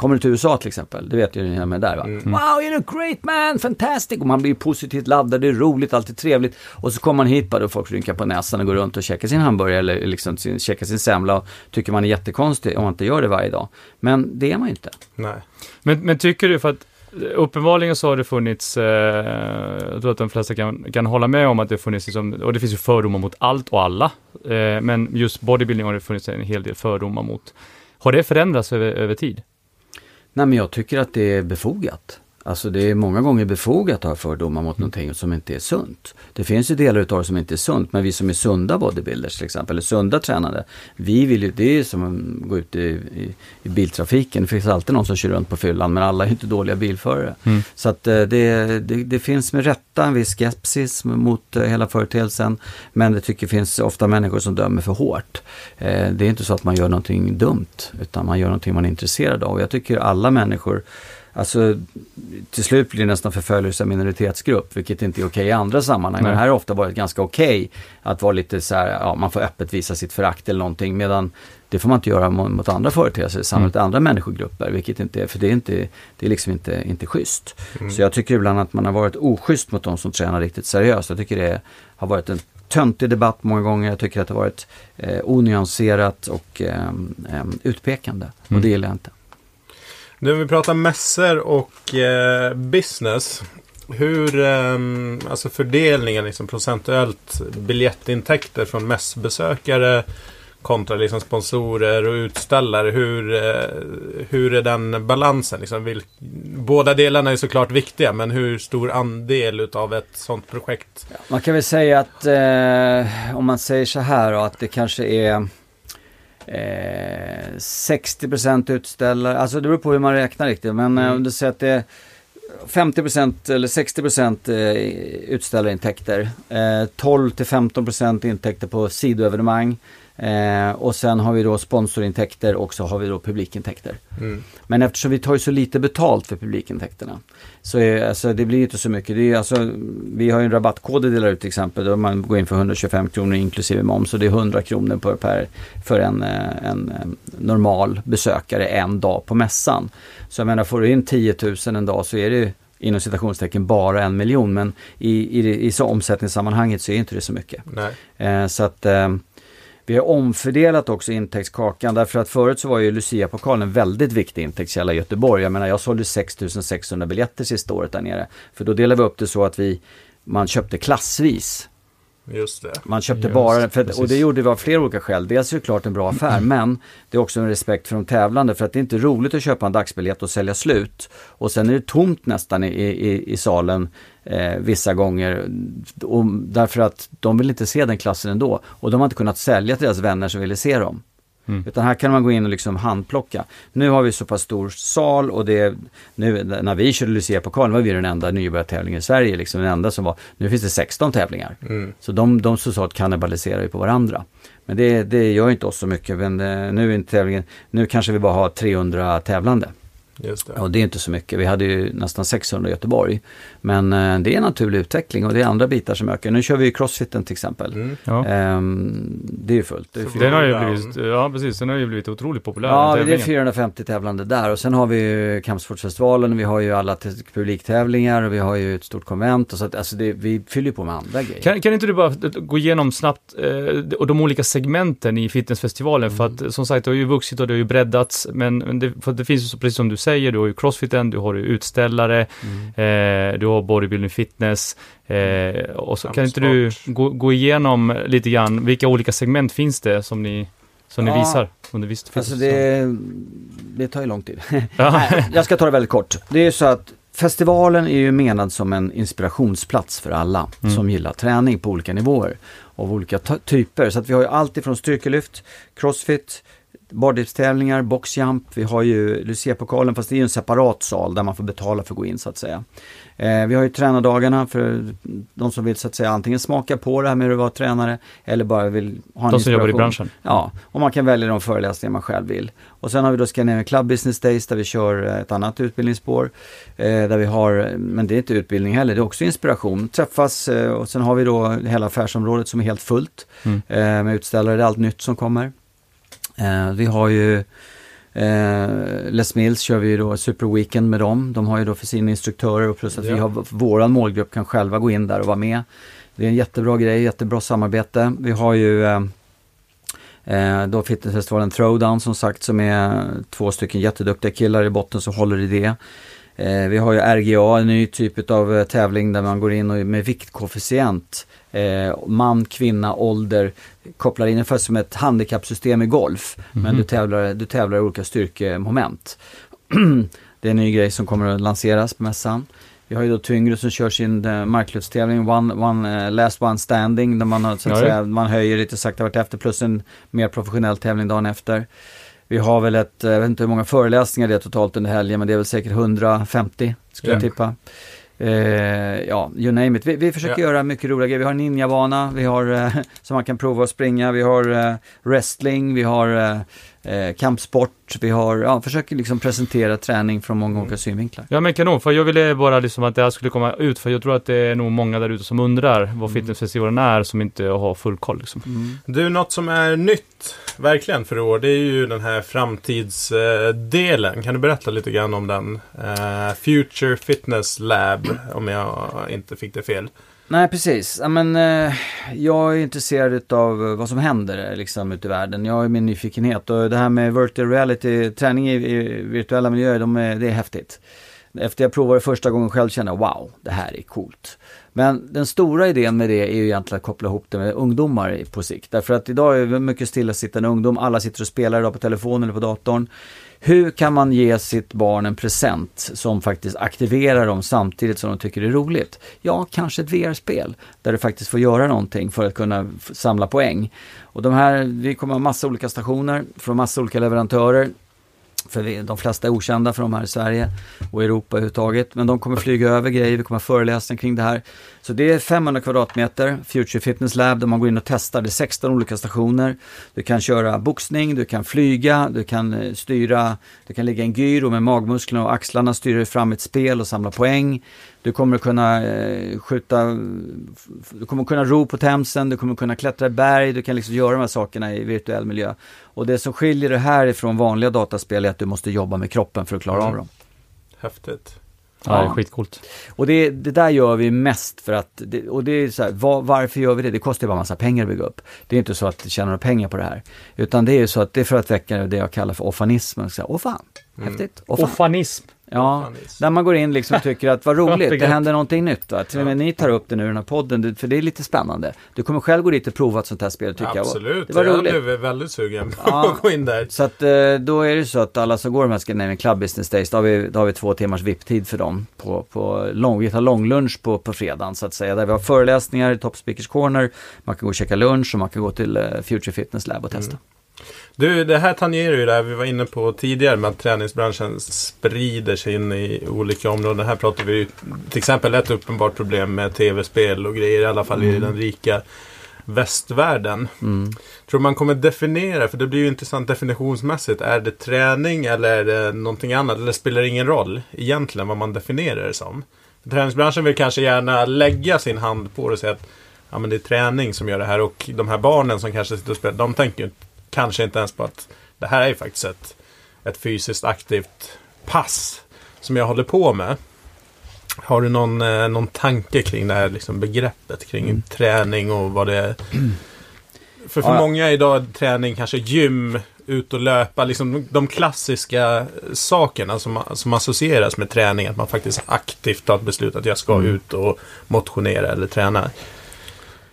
C: Kommer du till USA till exempel, det vet ju ni med där va?
B: Mm.
C: Wow, you're a great man, fantastic! Och man blir positivt laddad, det är roligt, alltid trevligt. Och så kommer man hit bara och folk rynkar på näsan och går runt och käkar sin hamburgare eller liksom sin, käkar sin semla och tycker man är jättekonstig om man inte gör det varje dag. Men det är man ju inte.
B: Nej.
A: Men, men tycker du, för att uppenbarligen så har det funnits, eh, jag tror att de flesta kan, kan hålla med om att det funnits, liksom, och det finns ju fördomar mot allt och alla, eh, men just bodybuilding har det funnits en hel del fördomar mot. Har det förändrats över, över tid?
C: Nej men jag tycker att det är befogat. Alltså det är många gånger befogat att ha fördomar mot någonting som inte är sunt. Det finns ju delar utav det som inte är sunt, men vi som är sunda bodybuilders till exempel, eller sunda tränare, vi vill ju, det är som att gå ut i, i, i biltrafiken. Det finns alltid någon som kör runt på fyllan, men alla är inte dåliga bilförare.
A: Mm.
C: Så att eh, det, det, det finns med rätta en viss skepsis mot eh, hela företeelsen, men det tycker finns ofta människor som dömer för hårt. Eh, Det är inte så att man gör någonting dumt, utan man gör någonting man är intresserad av. Jag tycker alla människor Alltså, till slut blir det nästan förföljelse av minoritetsgrupp, vilket inte är okej i andra sammanhang.
A: Nej.
C: Men här har ofta varit ganska okej att vara lite så här, ja, man får öppet visa sitt förakt eller någonting, medan det får man inte göra mot, andra företeelser i samhället, andra människogrupper, vilket inte är, för det är inte, det är liksom inte, inte schysst. Så jag tycker ibland att man har varit oschysst mot de som tränar riktigt seriöst. Jag tycker det har varit en töntig debatt många gånger. Jag tycker att det har varit eh, onyanserat och eh, utpekande. Och
A: Mm.
C: det gillar jag inte.
B: Nu vi pratar mässor och eh, business. Hur, eh, alltså fördelningen liksom procentuellt biljettintäkter från mässbesökare kontra liksom sponsorer och utställare. Hur, eh, hur är den balansen? Liksom, vil, båda delarna är såklart viktiga, men hur stor andel utav ett sånt projekt?
C: Man kan väl säga att eh, om man säger så här då, att det kanske är eh, 60% utställare, alltså det beror på hur man räknar riktigt, men eh,
B: Mm.
C: om du säger att det är 50% eller 60% eh, utställarintäkter, eh, 12-15% intäkter på sidoevenemang eh, och sen har vi då sponsorintäkter och så har vi då publikintäkter.
B: Mm.
C: Men eftersom vi tar ju så lite betalt för publikintäkterna så är, alltså, det blir inte så mycket. Det är, alltså, vi har ju en rabattkod vi delar ut till exempel då man går in för 125 kronor inklusive moms och det är 100 kronor per, per, för en, eh, en eh, normal besökare en dag på mässan. Så jag menar får du in 10 000 en dag så är det ju inom citationstecken bara en miljon men i, i, i så omsättningssammanhanget så är inte det så mycket.
B: Nej.
C: Eh, så att eh, vi har omfördelat också intäktskakan därför att förut så var ju Lucia-pokalen en väldigt viktig intäktskälla i Göteborg. Jag menar jag sålde 6600 biljetter sista året där nere. För då delade vi upp det så att vi, man köpte klassvis.
B: Just det.
C: Man köpte
A: Just,
C: bara, för, och det gjorde vi av flera olika skäl. Dels är det klart en bra affär, men det är också en respekt för de tävlande. För att det är inte roligt att köpa en dagsbiljett och sälja slut. Och sen är det tomt nästan i, i, i salen eh, vissa gånger. Och, därför att de vill inte se den klassen ändå. Och de har inte kunnat sälja till deras vänner som ville se dem.
A: Mm.
C: Utan här kan man gå in och liksom handplocka. Nu har vi så pass stor sal och det, nu när vi körde Lucia-pokalen var vi den enda nybörjartävlingen i Sverige. Liksom den enda som var, nu finns det 16 tävlingar.
B: Mm.
C: Så de, de socialt kannibaliserar ju på varandra. Men det, det gör inte oss så mycket. Men eh, nu är inte tävlingen, nu kanske vi bara har 300 tävlande.
B: Just det.
C: Och det är inte så mycket. Vi hade ju nästan 600 i Göteborg. Men eh, det är en naturlig utveckling och det är andra bitar som ökar. Nu kör vi ju crossfiten till exempel.
B: Mm.
A: Ja.
C: Ehm, det är ju fullt. Det är
A: Den har ju blivit, ja precis, den har ju blivit otroligt populär.
C: Ja, det är
A: tävlingen.
C: 450 tävlande där och sen har vi ju Kampsportsfestivalen, vi har ju alla publiktävlingar och vi har ju ett stort konvent och så att alltså det, vi fyller på med andra grejer.
A: Kan, kan inte du bara gå igenom snabbt eh, och de olika segmenten i fitnessfestivalen? För att som sagt, det har ju vuxit och det har ju breddats. Men, men det, för det finns ju så, precis som du säger, du har ju crossfiten, du har ju utställare, eh, du har bodybuilding fitness. Eh, och så kan inte du gå, gå igenom lite grann, vilka olika segment finns det som ni, som ni
C: Ja.
A: visar under visst
C: Alltså det, det tar ju lång tid. Nej, jag ska ta det väldigt kort. Det är ju så att festivalen är ju menad som en inspirationsplats för alla
A: Mm.
C: som gillar träning på olika nivåer av olika typer. Så att vi har ju allt ifrån styrkelyft, crossfit, bardipstävlingar, boxjump. Vi har ju Lucia-pokalen fast det är ju en separat sal där man får betala för att gå in så att säga. Eh, vi har ju tränardagarna för de som vill så att säga antingen smaka på det här med att vara tränare eller bara vill ha en
A: De som jobbar i branschen.
C: Ja, och man kan välja de föreläsningar man själv vill. Och sen har vi då Scandinavian Club Business Days där vi kör eh, ett annat utbildningsspår. Eh, där vi har, men det är inte utbildning heller, det är också inspiration. Träffas eh, och sen har vi då hela affärsområdet som är helt fullt.
A: Mm.
C: Med utställare, det är allt nytt som kommer. Eh, vi har ju Eh, Les Mills kör vi ju då Super Weekend med dem. De har ju då för sina instruktörer och plus att vi
B: Ja.
C: har våran målgrupp kan själva gå in där och vara med. Det är en jättebra grej, jättebra samarbete. Vi har ju eh, eh, då fitnessfestivalen Throwdown som sagt som är två stycken jätteduktiga killar i botten som håller i det. Eh, vi har ju RGA, en ny typ av eh, tävling där man går in och med viktkoefficient, eh, man, kvinna, ålder, kopplar in ungefär som ett handikappsystem i golf. Men
A: Mhm.
C: du tävlar, du tävlar i olika styrkemoment. det är en ny grej som kommer att lanseras på mässan. Vi har ju då Tyngre som kör sin uh, marklyftstävling, one, one, eh, Last One Standing, där man, så att
A: Ja,
C: säga, man höjer lite sakta vart efter, plus en mer professionell tävling dagen efter. Vi har väl ett, eh, jag vet inte hur många föreläsningar det är totalt under helgen, men det är väl säkert 150 skulle jag
B: Ja.
C: tippa. Eh, ja, you name it. Vi, vi försöker
B: Ja.
C: göra mycket roliga grejer. Vi har ninjabana, vi har eh, som man kan prova att springa, vi har eh, wrestling, vi har eh, kampsport, vi har, ja, försöker liksom presentera träning från många olika synvinklar.
A: Ja men kanon, för jag ville bara liksom att det här skulle komma ut, för jag tror att det är nog många där ute som undrar vad fitnessfestivalen är, som inte har full koll liksom.
B: Du, något som är nytt, verkligen för i år, det är ju den här framtidsdelen. Kan du berätta lite grann om den? Eh, Future Fitness Lab, om jag inte fick det fel.
C: Nej, precis. Ja, men, eh, jag är intresserad av eh, vad som händer eh, liksom, ute i världen. Jag har min nyfikenhet och det här med virtual reality, träning i, i virtuella miljöer, de är, det är häftigt. Efter jag provade första gången själv kände jag wow, det här är coolt. Men den stora idén med det är ju egentligen att koppla ihop det med ungdomar på sikt. Därför att idag är det mycket stillasittande ungdom, alla sitter och spelar idag på telefonen eller på datorn. Hur kan man ge sitt barn en present som faktiskt aktiverar dem samtidigt som de tycker det är roligt? Ja, kanske ett VR-spel där du faktiskt får göra någonting för att kunna samla poäng. Och de här, vi kommer ha massa olika stationer från massa olika leverantörer. För vi, de flesta är okända för de här i Sverige och Europa överhuvudtaget. Men de kommer flyga över grejer, vi kommer ha föreläsningar kring det här. Så det är 500 kvadratmeter, Future Fitness Lab, där man går in och testar. Det är 16 olika stationer. Du kan köra boxning, du kan flyga, du kan eh, styra, du kan ligga i en gyro med magmusklerna och axlarna, styra dig fram ett spel och samla poäng. Du kommer kunna eh, skjuta, du kommer kunna ro på Themsen, du kommer kunna klättra i berg, du kan liksom göra de här sakerna i virtuell miljö. Och det som skiljer det här ifrån vanliga dataspel är att du måste jobba med kroppen för att klara av dem.
B: Häftigt.
A: Ja, det är skitcoolt.
C: Och det, det där gör vi mest för att, det, och det är så här, var, varför gör vi det? Det kostar ju bara massa pengar att bygga upp. Det är inte så att vi tjänar några pengar på det här. Utan det är ju så att det är för att väcka det jag kallar för offanismen. Så här, Åh fan, häftigt. Åh fan.
A: Offanism.
C: Ja, där man går in liksom och tycker att vad roligt, det händer någonting nytt. Va? Till och med ni tar upp det nu i den här podden, för det är lite spännande. Du kommer själv gå dit och prova ett sånt här spel tycka,
B: Absolut,
C: det var
B: jag
C: roligt.
B: blev väldigt sugen på
C: Ja.
B: att gå in där.
C: Så att eh, då är det så att alla som går de här Scandinavian Club Business Days, då har vi, då har vi två timmars VIP-tid för dem. På, på lång, vi tar långlunch på, på fredagen så att säga. Där vi har föreläsningar i Top Speakers Corner. Man kan gå och käka lunch och man kan gå till eh, Future Fitness Lab och testa.
B: Du, det här tangerar ju det här vi var inne på tidigare med att träningsbranschen sprider sig in i olika områden. Här pratar vi ju till exempel ett uppenbart problem med tv-spel och grejer, i alla fall i den rika västvärlden.
C: Mm.
B: Tror man kommer definiera, för det blir ju intressant definitionsmässigt. Är det träning eller är det någonting annat? Eller spelar det ingen roll egentligen vad man definierar det som? Träningsbranschen vill kanske gärna lägga sin hand på det och säga att ja, men det är träning som gör det här. Och de här barnen som kanske sitter och spelar, de tänker ju kanske inte ens på att det här är ju faktiskt ett, ett fysiskt aktivt pass som jag håller på med. Har du någon, eh, någon tanke kring det här liksom, begreppet kring
C: Mm.
B: träning och vad det är? För, för
C: Ja.
B: många är idag träning kanske gym, ut och löpa, liksom de klassiska sakerna som, som associeras med träning. Att man faktiskt aktivt tar ett beslut att jag ska
C: Mm.
B: ut och motionera eller träna.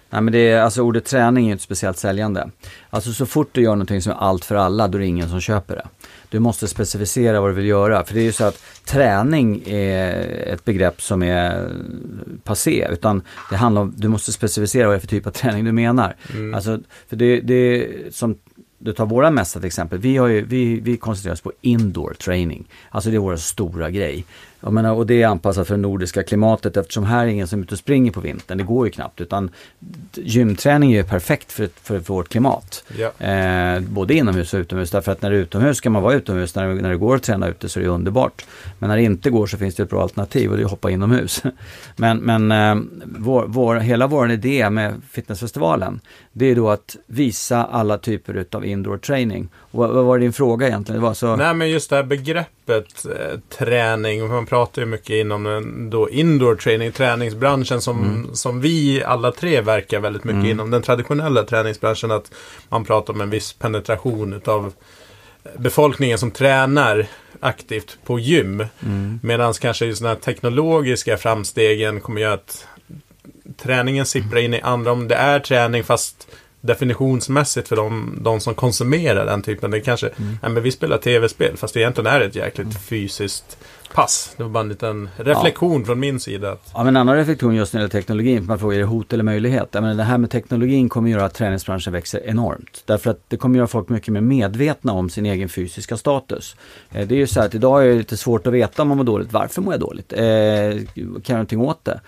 C: Nej men det är, alltså ordet träning är ju inte speciellt säljande. Alltså så fort du gör någonting som är allt för alla, då är det ingen som köper det. Du måste specificera vad du vill göra. För det är ju så att träning är ett begrepp som är passé. Utan det handlar om, du måste specificera vad det är för typ av träning du menar.
B: Mm.
C: Alltså, för det, det är som du tar våra mässa till exempel. Vi, har ju, vi, vi koncentrerar oss på indoor training. Alltså det är vår stora grej. Jag menar, och det är anpassat för det nordiska klimatet eftersom här är ingen som är ute och springer på vintern. Det går ju knappt. Utan gymträning är ju perfekt för, för vårt klimat.
B: Ja.
C: Eh, både inomhus och utomhus. Därför att när det är utomhus ska man vara utomhus. När, det- när det går att träna ute så är det underbart. Men när det inte går så finns det ett bra alternativ och det är att hoppa inomhus. men men eh, vår, vår, hela vår idé med fitnessfestivalen det är då att visa alla typer utav indoor training. Och vad, vad var din fråga egentligen? Det var så...
B: Nej men just det här begreppet eh, träning. Man pratar ju mycket inom den då indoor training, träningsbranschen som, som vi alla tre verkar väldigt mycket
C: Mm.
B: inom. Den traditionella träningsbranschen att man pratar om en viss penetration utav befolkningen som tränar aktivt på gym.
C: Mm.
B: Medan kanske just den här teknologiska framstegen kommer göra att träningen sipprar in i andra, om det är träning fast definitionsmässigt för de, de som konsumerar den typen. Det kanske, nej men vi spelar tv-spel fast det egentligen är ett jäkligt fysiskt pass. Det var bara en liten reflektion från min sida. Att,
C: Ja, men en annan reflektion just när det gäller teknologin, man frågar är det hot eller möjlighet? Jag menar, det här med teknologin kommer göra att träningsbranschen växer enormt. Därför att det kommer göra folk mycket mer medvetna om sin egen fysiska status. Eh, Det är ju så här att idag är det lite svårt att veta om man mår dåligt. Varför mår jag dåligt? Eh, kan jag någonting åt det?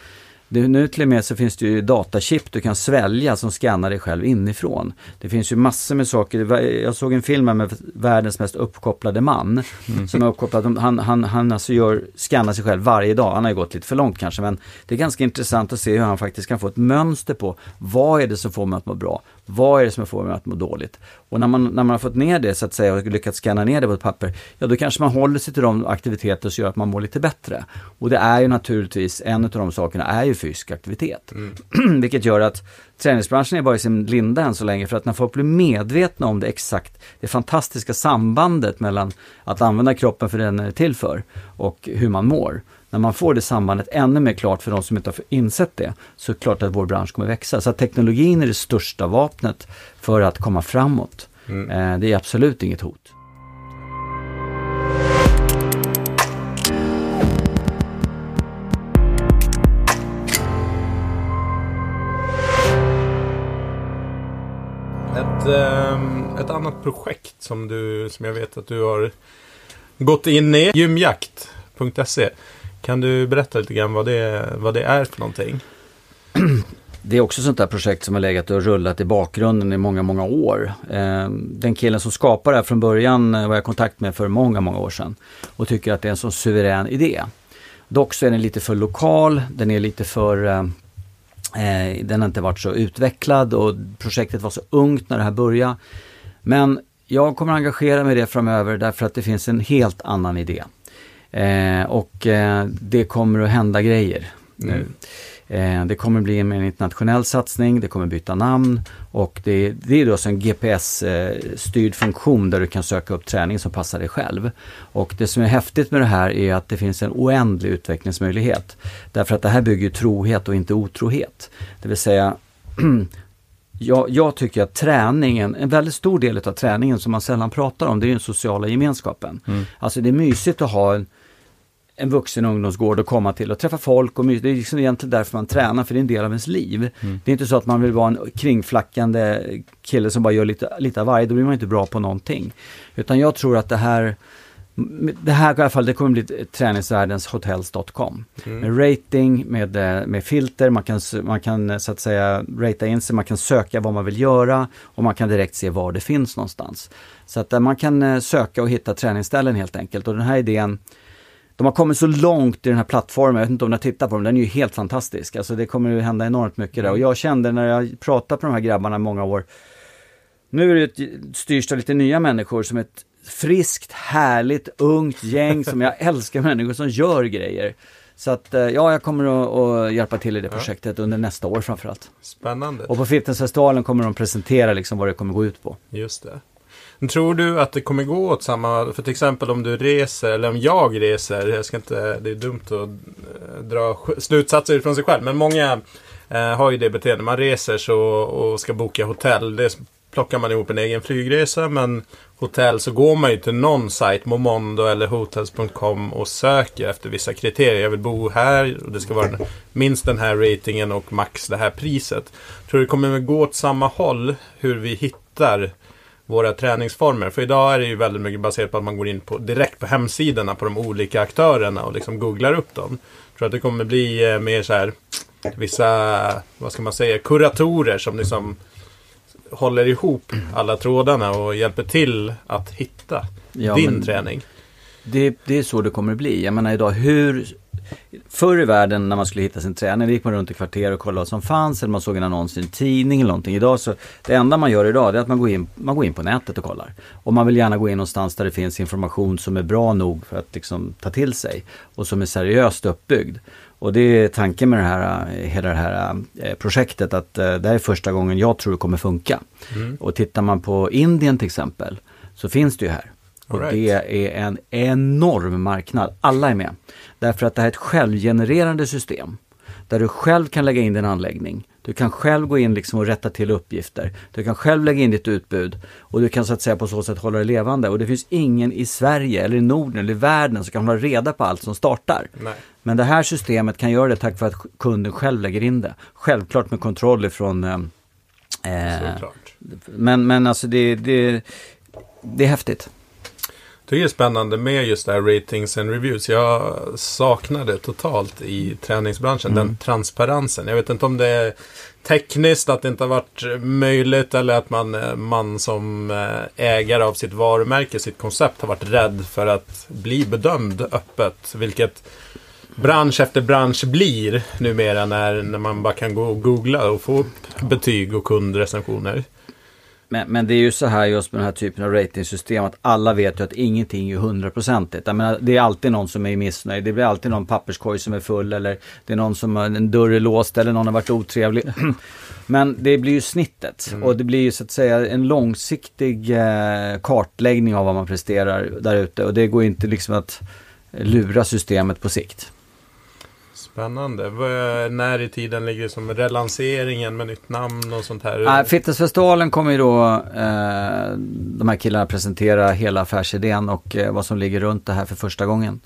C: Det, nu till och med så finns det ju datachip du kan svälja som skannar dig själv inifrån. Det finns ju massor med saker. Jag såg en film med världens mest uppkopplade man. Mm. Som är uppkopplad. Han, han, han alltså gör, skannar sig själv varje dag. Han har ju gått lite för långt kanske men det är ganska intressant att se hur han faktiskt kan få ett mönster på vad är det som får mig att må bra? Vad är det som får mig att må dåligt? Och när man, när man har fått ner det så att säga och lyckats scanna ner det på ett papper, ja då kanske man håller sig till de aktiviteter som gör att man mår lite bättre. Och det är ju naturligtvis, en av de sakerna är ju fysisk aktivitet. Mm. Vilket gör att träningsbranschen är bara i sin linda än så länge för att när folk blir medvetna om det exakt, det fantastiska sambandet mellan att använda kroppen för det den är till för och hur man mår. När man får det sambandet ännu mer klart för de som inte har insett det, så är det klart att vår bransch kommer växa. Så teknologin är det största vapnet för att komma framåt. Mm. Eh, det är absolut inget hot.
B: Ett, ehm, ett annat projekt som, du, som jag vet att du har gått in i, gymjakt.se. Kan du berätta lite grann vad det, vad det är för någonting?
C: Det är också sånt där projekt som har legat och rullat i bakgrunden i många, många år. Ehm, den killen som skapade det här från början eh, var jag i kontakt med för många, många år sedan. Och tycker att det är en så suverän idé. Dock så är den lite för lokal, den är lite för eh, eh den har inte varit så utvecklad och projektet var så ungt när det här började. Men jag kommer engagera mig i det framöver därför att det finns en helt annan idé. Eh, och eh, det kommer att hända grejer nu. Mm. Eh, det kommer bli en internationell satsning, det kommer byta namn och det, det är då en GPS-styrd funktion där du kan söka upp träning som passar dig själv. Och det som är häftigt med det här är att det finns en oändlig utvecklingsmöjlighet. Därför att det här bygger trohet och inte otrohet. Det vill säga jag, jag, tycker att träningen, en väldigt stor del av träningen som man sällan pratar om, det är den sociala gemenskapen. Mm. Alltså det är mysigt att ha en en vuxen ungdomsgård att komma till och träffa folk och Det är liksom egentligen därför man tränar, för det är en del av ens liv. Mm. Det är inte så att man vill vara en kringflackande kille som bara gör lite, lite av varje, då blir man inte bra på någonting. Utan jag tror att det här det här i alla fall, det kommer bli träningsvärldens hotels.com. Mm. Med rating, med, eh, med filter, man kan, man kan så att säga ratea in sig, man kan söka vad man vill göra och man kan direkt se var det finns någonstans. Så att man kan eh, söka och hitta träningsställen helt enkelt. Och den här idén de har kommit så långt i den här plattformen, jag vet inte om ni har tittat på dem, den är ju helt fantastisk. Alltså det kommer ju hända enormt mycket där. Och jag kände när jag pratade med de här grabbarna i många år, nu är det ett styrs av lite nya människor som ett friskt, härligt, ungt gäng som jag älskar människor som gör grejer. Så att ja, jag kommer att, att hjälpa till i det projektet ja. under nästa år framförallt.
B: Spännande.
C: Och på Fitnessfestivalen kommer de presentera liksom vad det kommer gå ut på.
B: Just det. Tror du att det kommer gå åt samma, för till exempel om du reser, eller om jag reser, jag ska inte, det är dumt att eh, dra slutsatser från sig själv, men många eh, har ju det beteendet. Man reser så, och ska boka hotell. Det plockar man ihop en egen flygresa, men hotell så går man ju till någon sajt, Momondo eller hotels.com och söker efter vissa kriterier. Jag vill bo här och det ska vara minst den här ratingen och max det här priset. Tror du det kommer gå åt samma håll hur vi hittar våra träningsformer. För idag är det ju väldigt mycket baserat på att man går in på, direkt på hemsidorna på de olika aktörerna och liksom googlar upp dem. Jag tror att det kommer bli eh, mer så här vissa, vad ska man säga, kuratorer som liksom håller ihop alla trådarna och hjälper till att hitta ja, din träning.
C: Det, det är så det kommer bli. Jag menar idag, hur Förr i världen när man skulle hitta sin träning, då gick man runt i kvarter och kollade vad som fanns eller man såg en annons i en tidning eller någonting. Idag så, det enda man gör idag är att man går, in, man går in på nätet och kollar. Och man vill gärna gå in någonstans där det finns information som är bra nog för att liksom ta till sig och som är seriöst uppbyggd. Och det är tanken med det här, hela det här eh, projektet att eh, det här är första gången jag tror det kommer funka. Mm. Och tittar man på Indien till exempel så finns det ju här. Och right. det är en enorm marknad. Alla är med. Därför att det här är ett självgenererande system. Där du själv kan lägga in din anläggning. Du kan själv gå in liksom och rätta till uppgifter. Du kan själv lägga in ditt utbud. Och du kan så att säga på så sätt hålla det levande. Och det finns ingen i Sverige eller i Norden eller i världen som kan hålla reda på allt som startar. Nej. Men det här systemet kan göra det tack vare att kunden själv lägger in det. Självklart med kontroll ifrån eh,
B: eh
C: men, men alltså det, det, det är häftigt.
B: Tycker det är spännande med just det här ratings and reviews. Jag saknar det totalt i träningsbranschen,
A: Mm.
B: den transparensen. Jag vet inte om det är tekniskt att det inte har varit möjligt eller att man, eh, man som eh, ägare av sitt varumärke, sitt koncept har varit rädd för att bli bedömd öppet. Vilket bransch efter bransch blir numera när, när man bara kan gå och googla och få upp betyg och kundrecensioner.
C: Men, men det är ju så här just med den här typen av ratingsystem att alla vet ju att ingenting är hundraprocentigt. Jag menar, det är alltid någon som är missnöjd. Det blir alltid någon papperskorg som är full eller det är någon som har en dörr är låst eller någon har varit otrevlig. Men det blir ju snittet och det blir ju så att säga en långsiktig eh, kartläggning av vad man presterar där ute och det går inte liksom att lura systemet på sikt.
B: Spännande. När i tiden ligger som relanseringen med nytt namn och sånt här?
C: Nej, Fitnessfestivalen kommer ju då eh, de här killarna presentera hela affärsidén och eh, vad som ligger runt det här för första gången.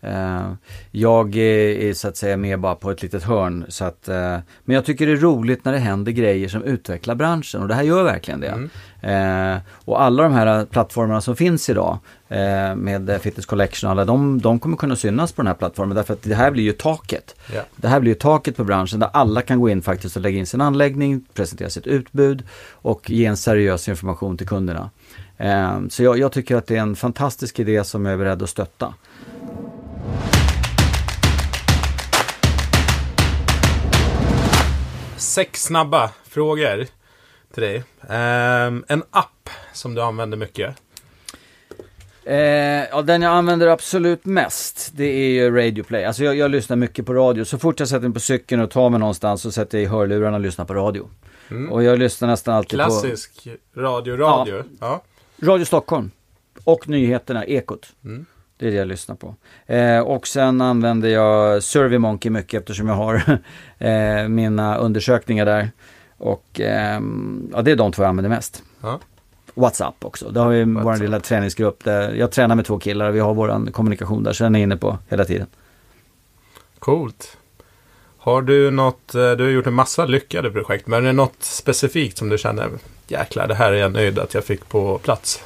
C: Eh, jag är, så att säga med bara på ett litet hörn. Så att, eh, men jag tycker det är roligt när det händer grejer som utvecklar branschen och det här gör verkligen det. Eh, och alla de här plattformarna som finns idag eh, med Fitness Collection och alla, de, de kommer kunna synas på den här plattformen därför att det här blir ju taket.
B: Ja.
C: Det här blir ju taket på branschen där alla kan gå in faktiskt och lägga in sin anläggning, presentera sitt utbud och ge en seriös information till kunderna. Eh, så jag, jag tycker att det är en fantastisk idé som jag är beredd att stötta.
B: Sex snabba frågor till dig. Ehm, en app som du använder mycket.
C: Eh, ja, den jag använder absolut mest, det är ju Radio Play. Alltså jag, jag lyssnar mycket på radio. Så fort jag sätter mig på cykeln och tar mig någonstans så sätter jag i hörlurarna och lyssnar på radio.
B: Mm.
C: Och jag lyssnar nästan alltid
B: Klassisk radio, radio. Ja.
C: på Radio Stockholm. Och nyheterna, Ekot.
B: Mm.
C: Det är det jag lyssnar på. Eh, och sen använder jag SurveyMonkey mycket eftersom jag har eh, mina undersökningar där. Och ehm, ja, det är de två jag använder mest.
B: Ja.
C: WhatsApp också. Det har vi vår lilla träningsgrupp där jag tränar med två killar och vi har vår kommunikation där så den är inne på hela tiden.
B: Coolt. Har du något, eh, du har gjort en massa lyckade projekt, men är det något specifikt som du känner, jäklar det här är jag nöjd att jag fick på plats?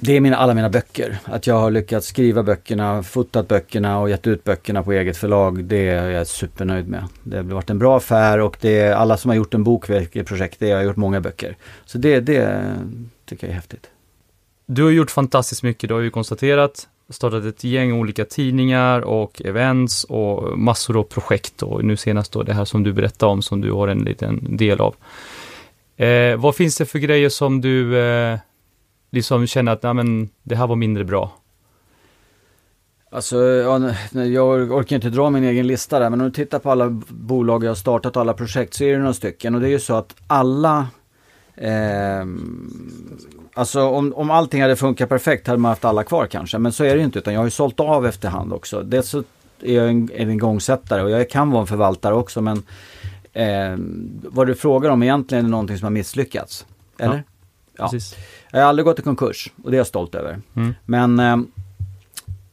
C: Det är mina, alla mina böcker. Att jag har lyckats skriva böckerna, fotat böckerna och gett ut böckerna på eget förlag. Det är jag supernöjd med. Det har varit en bra affär och det är alla som har gjort en bok i projekt, det har gjort många böcker. Så det, det tycker jag är häftigt.
A: Du har gjort fantastiskt mycket, du har ju konstaterat, startat ett gäng olika tidningar och events och massor av projekt och nu senast då det här som du berättade om som du har en liten del av. Eh, vad finns det för grejer som du eh, liksom känner att nej, men, det här var mindre bra?
C: Alltså, ja, nej, jag orkar inte dra min egen lista där, men om du tittar på alla bolag jag har startat och alla projekt så är det några stycken. Och det är ju så att alla, eh, alltså om, om allting hade funkat perfekt hade man haft alla kvar kanske. Men så är det ju inte, utan jag har ju sålt av efterhand också. Dels så är jag en, en igångsättare och jag kan vara en förvaltare också, men eh, vad du frågar om egentligen är någonting som har misslyckats. Eller? Ja.
A: Precis.
C: Jag har aldrig gått i konkurs och det är jag stolt över.
A: Mm.
C: Men eh,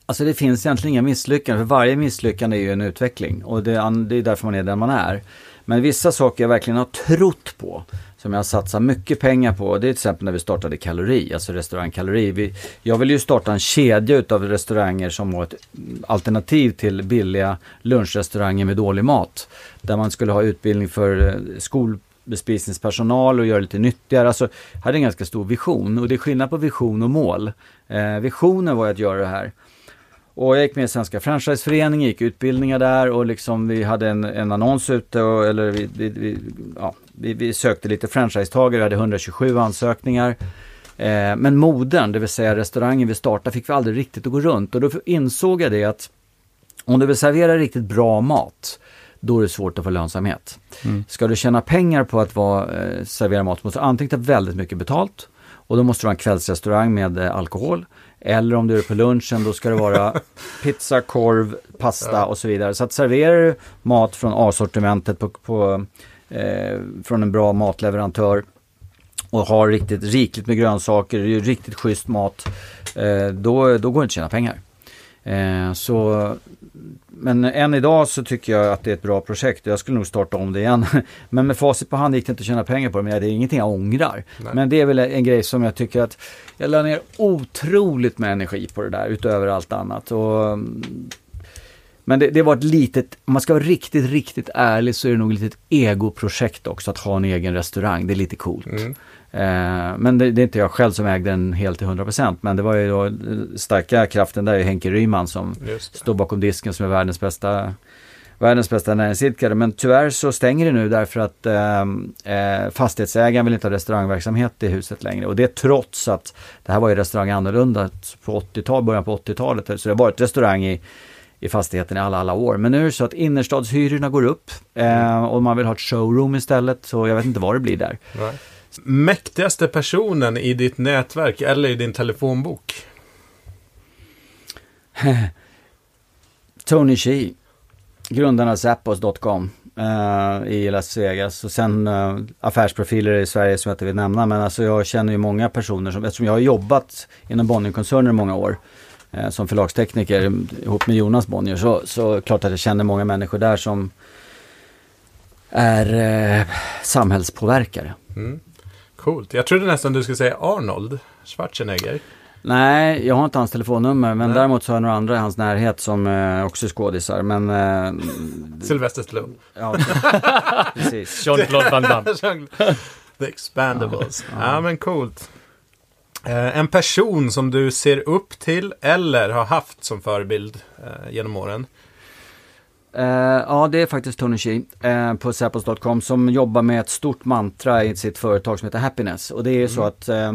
C: alltså det finns egentligen inga misslyckanden. För varje misslyckande är ju en utveckling. Och det, är- det är därför man är där man är. Men vissa saker jag verkligen har trott på. Som jag har satsat mycket pengar på. Det är till exempel när vi startade Kalori, alltså restaurang Kalori. Vi, jag vill ju starta en kedja utav restauranger som har ett alternativ till billiga lunchrestauranger med dålig mat. Där man skulle ha utbildning för eh, bespisningspersonal och göra lite nyttigare. Alltså, jag hade en ganska stor vision och det är skillnad på vision och mål. Eh, visionen var att göra det här. Och jag gick med i Svenska Franchiseföreningen, gick utbildningar där och liksom vi hade en, en annons ute och, eller vi, vi, vi, ja, vi, vi sökte lite franchisetagare, vi hade 127 ansökningar. Eh, men modern, det vill säga restaurangen vi startade, fick vi aldrig riktigt att gå runt och då insåg jag det att om du vill servera riktigt bra mat, då är det svårt att få lönsamhet.
A: Mm.
C: Ska du tjäna pengar på att vara, eh, servera mat måste du antingen ta väldigt mycket betalt och då måste du ha en kvällsrestaurang med eh, alkohol. Eller om du är på lunchen då ska det vara pizza, korv, pasta och så vidare. Så att serverar du mat från A-sortimentet på, på, eh, från en bra matleverantör och har riktigt rikligt med grönsaker, det är riktigt schysst mat, eh, då, då går det inte att tjäna pengar. Eh, så men än idag så tycker jag att det är ett bra projekt. Jag skulle nog starta om det igen. Men med facit på hand gick det inte att tjäna pengar på det. Men det är ingenting jag ångrar.
B: Nej.
C: Men det är väl en grej som jag tycker att jag la ner otroligt med energi på det där utöver allt annat. Och, mm, men det, det var ett litet, om man ska vara riktigt, riktigt ärlig så är det nog ett litet egoprojekt också att ha en egen restaurang. Det är lite coolt.
B: Mm.
C: Eh, men det, det är inte jag själv som ägde den helt till 100% men det var ju då eh, starka kraften där är Henke Ryman som står bakom disken som är världens bästa Världens bästa näringsidkare. Men tyvärr så stänger det nu därför att eh, eh, fastighetsägaren vill inte ha restaurangverksamhet i huset längre. Och det trots att det här var ju restaurang annorlunda på 80-tal, början på 80-talet. Så det har varit restaurang i, i fastigheten i alla, alla år. Men nu är det så att innerstadshyrorna går upp eh, och man vill ha ett showroom istället. Så jag vet inte vad det blir där.
B: Nej. Mäktigaste personen i ditt nätverk eller i din telefonbok?
C: Tony Shee, grundaren av Zappos.com eh, i Las Vegas. Och sen eh, affärsprofiler i Sverige som jag inte vill nämna. Men alltså jag känner ju många personer som, eftersom jag har jobbat inom Bonnierkoncernen i många år. Eh, som förlagstekniker ihop med Jonas Bonnier. Så, så klart att jag känner många människor där som är eh, samhällspåverkare.
B: Mm. Coolt. Jag trodde nästan du skulle säga Arnold Schwarzenegger.
C: Nej, jag har inte hans telefonnummer. Men
B: Nej.
C: däremot så har jag några andra i hans närhet som eh, också är skådisar. Men... Eh,
B: Sylvester Stallone.
C: ja, precis.
A: Jean-Claude Van Damme.
B: The Expandables. Ja, men coolt. Eh, en person som du ser upp till eller har haft som förebild eh, genom åren?
C: Eh, ja, det är faktiskt Tony Shee eh, på Zappos.com som jobbar med ett stort mantra i sitt företag som heter Happiness. Och det är så att eh,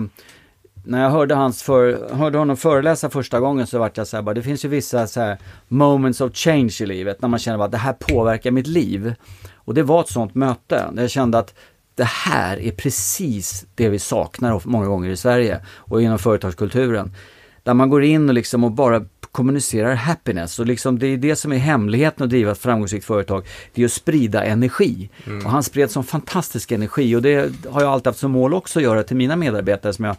C: när jag hörde, hans för, hörde honom föreläsa första gången så vart jag så här, bara, det finns ju vissa så här moments of change i livet när man känner att det här påverkar mitt liv. Och det var ett sånt möte där jag kände att det här är precis det vi saknar många gånger i Sverige och inom företagskulturen. Där man går in och, liksom och bara kommunicerar happiness. Och liksom det är det som är hemligheten att driva ett framgångsrikt företag. Det är att sprida energi. Och han spred sån fantastisk energi och det har jag alltid haft som mål också att göra till mina medarbetare som jag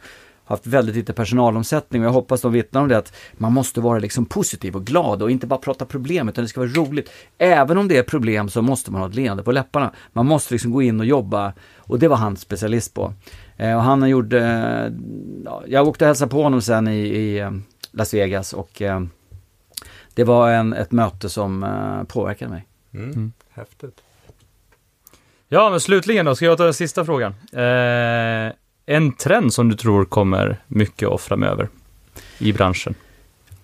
C: haft väldigt lite personalomsättning och jag hoppas de vittnar om det att man måste vara liksom positiv och glad och inte bara prata problem utan det ska vara roligt. Även om det är problem så måste man ha ett leende på läpparna. Man måste liksom gå in och jobba och det var han specialist på. Eh, och han gjorde, eh, ja, jag åkte och hälsade på honom sen i, i eh, Las Vegas och eh, det var en, ett möte som eh, påverkade mig.
B: Mm. Häftigt.
A: Ja, men slutligen då, ska jag ta den sista frågan. Eh, en trend som du tror kommer mycket och framöver i branschen?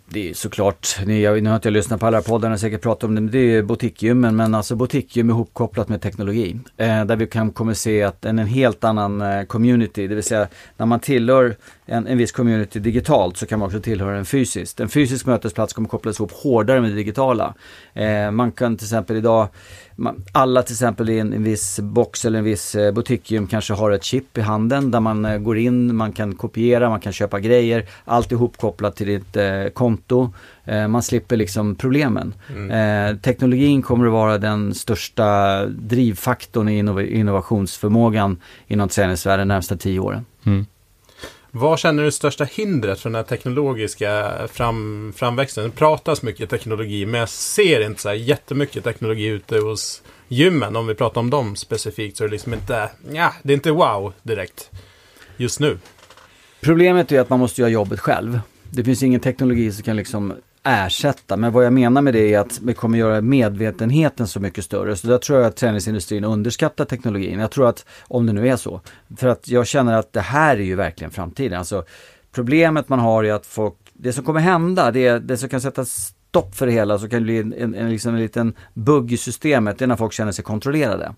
C: Det är såklart, jag, nu har inte jag lyssnat på alla poddar och säkert pratat om det, men det är boutiquegymmen, men alltså boutiquegym ihopkopplat med teknologi. Eh, där vi kan kommer se att en, en helt annan eh, community, det vill säga när man tillhör en, en viss community digitalt så kan man också tillhöra den fysiskt. En fysisk mötesplats kommer kopplas ihop hårdare med det digitala. Eh, man kan till exempel idag, alla till exempel i en, en viss box eller en viss eh, boutiquegym kanske har ett chip i handen där man eh, går in, man kan kopiera, man kan köpa grejer, allt ihopkopplat till ditt eh, konto. Eh, man slipper liksom problemen. Eh, teknologin kommer att vara den största drivfaktorn i innov- innovationsförmågan inom träningsvärlden de närmsta tio åren.
B: Vad känner du är största hindret för den här teknologiska fram, framväxten? Det pratas mycket teknologi, men jag ser inte så här jättemycket teknologi ute hos gymmen. Om vi pratar om dem specifikt så är det liksom inte, ja, det är inte wow direkt just nu.
C: Problemet är att man måste göra jobbet själv. Det finns ingen teknologi som kan liksom ersätta. Men vad jag menar med det är att vi kommer göra medvetenheten så mycket större. Så där tror jag att träningsindustrin underskattar teknologin. Jag tror att, om det nu är så. För att jag känner att det här är ju verkligen framtiden. Alltså, problemet man har är att folk, det som kommer hända, det, det som kan sätta stopp för det hela, så kan det bli en, en, en, liksom en liten bugg i systemet, det är när folk känner sig kontrollerade.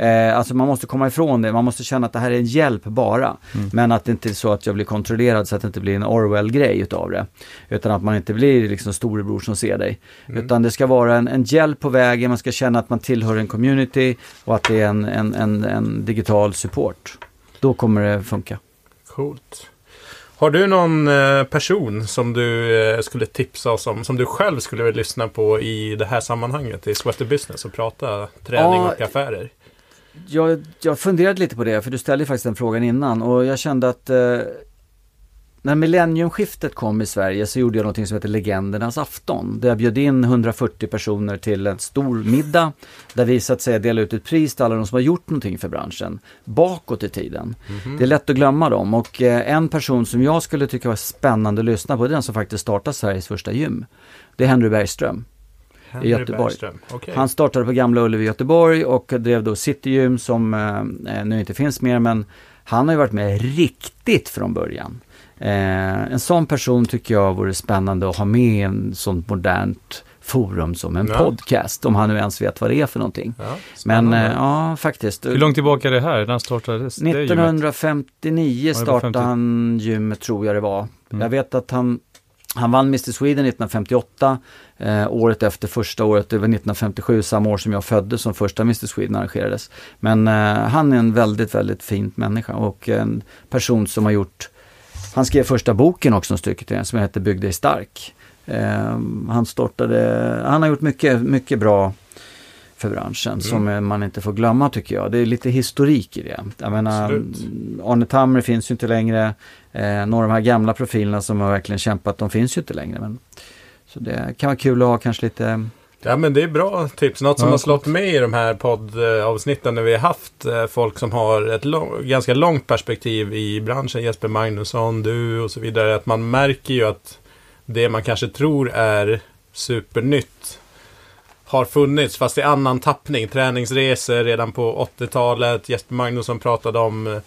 C: Eh, alltså man måste komma ifrån det, man måste känna att det här är en hjälp bara. Men att det inte är så att jag blir kontrollerad så att det inte blir en Orwell-grej utav det. Utan att man inte blir liksom storebror som ser dig. Utan det ska vara en, en hjälp på vägen, man ska känna att man tillhör en community och att det är en, en, en, en digital support. Då kommer det funka.
B: Coolt. Har du någon eh, person som du eh, skulle tipsa oss om, som du själv skulle vilja lyssna på i det här sammanhanget, i Sweater Business och prata träning
C: Ja,
B: och affärer?
C: Jag, jag funderade lite på det, för du ställde faktiskt den frågan innan och jag kände att eh, när millenniumskiftet kom i Sverige så gjorde jag något som heter Legendernas afton. Där jag bjöd in 140 personer till en stor middag. Där vi så att säga delade ut ett pris till alla de som har gjort någonting för branschen. Bakåt i tiden. Det är lätt att glömma dem. Och eh, en person som jag skulle tycka var spännande att lyssna på, det är den som faktiskt startade Sveriges första gym. Det är Henry Bergström.
B: Henry
C: Göteborg.
B: Bergström. Okej.
C: Han startade på Gamla Ullevi i Göteborg och drev då Citygym som eh, nu inte finns mer men han har ju varit med riktigt från början. Eh, en sån person tycker jag vore spännande att ha med i en sånt modernt forum som en
B: Ja.
C: podcast, om han nu ens vet vad det är för någonting.
B: Ja,
C: Men eh, ja, faktiskt.
A: Hur långt tillbaka är det här? När startades det gymmet?
C: 1959
A: Ja, det var
C: startade
A: 50.
C: han gymmet tror jag det var.
A: Mm.
C: Jag vet att han, han vann Mr Sweden 1958. Eh, året efter första året, det var 1957, samma år som jag föddes som första Mr Sweden arrangerades. Men eh, han är en väldigt, väldigt fint människa och en person som har gjort han skrev första boken också om styrketräning som heter Bygg dig stark. Eh, han startade, han har gjort mycket, mycket bra för branschen som eh, man inte får glömma tycker jag. Det är lite historik i det. Jag menar,
B: Absolut.
C: Arne Tammer finns ju inte längre. Eh, några av de här gamla profilerna som har verkligen kämpat, de finns ju inte längre. Men, så det kan vara kul att ha kanske lite
B: Ja men det är bra tips. Något som
A: Ja,
B: har slått med i de här poddavsnitten när vi har haft eh, folk som har ett lång, ganska långt perspektiv i branschen. Jesper Magnusson, du och så vidare. Att man märker ju att det man kanske tror är supernytt har funnits fast i annan tappning. Träningsresor redan på 80-talet. Jesper Magnusson pratade om eh,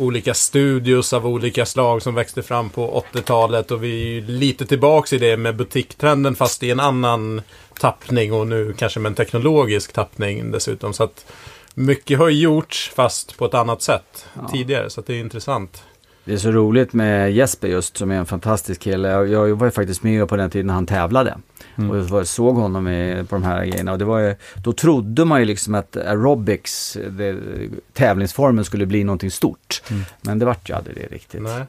B: olika studios av olika slag som växte fram på 80-talet och vi är ju lite tillbaks i det med butiktrenden fast i en annan tappning och nu kanske med en teknologisk tappning dessutom. Så att mycket har gjorts fast på ett annat sätt
C: Ja.
B: tidigare så det är intressant.
C: Det är så roligt med Jesper just som är en fantastisk kille. Jag, var ju faktiskt med på den tiden när han tävlade.
A: Mm.
C: Och såg honom i, på de här grejerna. Och det var ju, då trodde man ju liksom att aerobics, det, tävlingsformen skulle bli någonting stort.
A: Mm.
C: Men det vart ju aldrig det riktigt.
B: Nej.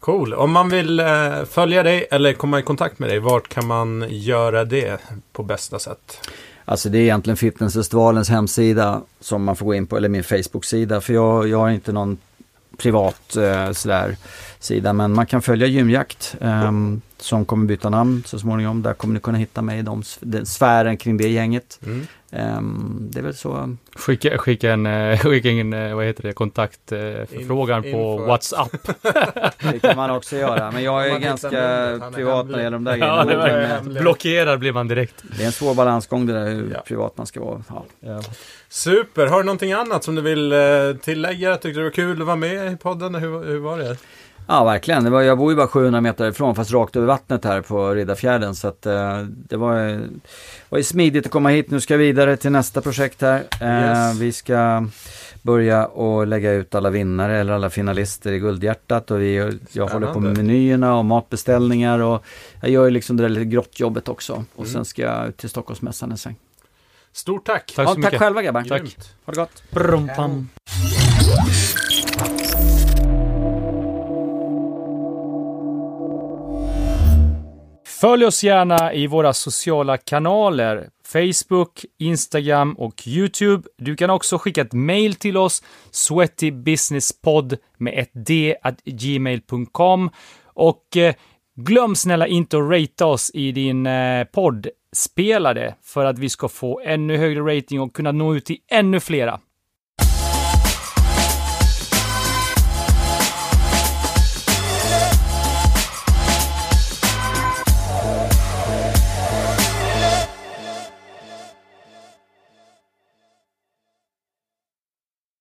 B: Cool. Om man vill eh, följa dig eller komma i kontakt med dig, vart kan man göra det på bästa sätt?
C: Alltså det är egentligen Fitnessfestivalens hemsida som man får gå in på, eller min Facebook-sida. För jag, jag har inte någon privat eh, sådär sida. Men man kan följa Gymjakt ehm, som kommer byta namn så småningom. Där kommer ni kunna hitta mig i de, den sfären kring det gänget.
B: Mm.
C: Ehm, det är väl så.
A: Skicka, skicka en, eh, skicka en eh, vad heter det, kontaktförfrågan
B: In-
A: på
B: info.
A: WhatsApp.
C: Det kan man också göra. Men jag är ganska privat när det gäller de där
A: Ja,
C: grejerna.
A: Blockerad blir man direkt.
C: det är en svår balansgång det där hur
B: Ja.
C: privat man ska vara. Ja.
A: Ja.
B: Super. Har du någonting annat som du vill eh, tillägga? Tyckte du det var kul att vara med i podden? Hur, hur var det?
C: Ja, verkligen. Det var, jag bor ju bara 700 meter ifrån, fast rakt över vattnet här på Riddarfjärden. Så att, eh, det var, var ju smidigt att komma hit. Nu ska jag vidare till nästa projekt här. Eh,
B: Yes.
C: Vi ska börja och lägga ut alla vinnare eller alla finalister i Guldhjärtat. Och vi, jag håller på med
B: Spännande.
C: menyerna och matbeställningar. Och jag gör ju liksom det där lite grottjobbet också. Och
B: Mm.
C: sen ska jag ut till Stockholmsmässan en sväng.
B: Stort tack!
A: Tack
C: Ja,
A: så
C: tack
A: mycket.
C: själva grabbar.
A: Tack.
C: Ha det gott.
A: Brum, Följ oss gärna i våra sociala kanaler. Facebook, Instagram och YouTube. Du kan också skicka ett mail till oss, sweatybusinesspodd med ett d at gmail.com. Och eh, glöm snälla inte att ratea oss i din eh, poddspelare för att vi ska få ännu högre rating och kunna nå ut till ännu flera.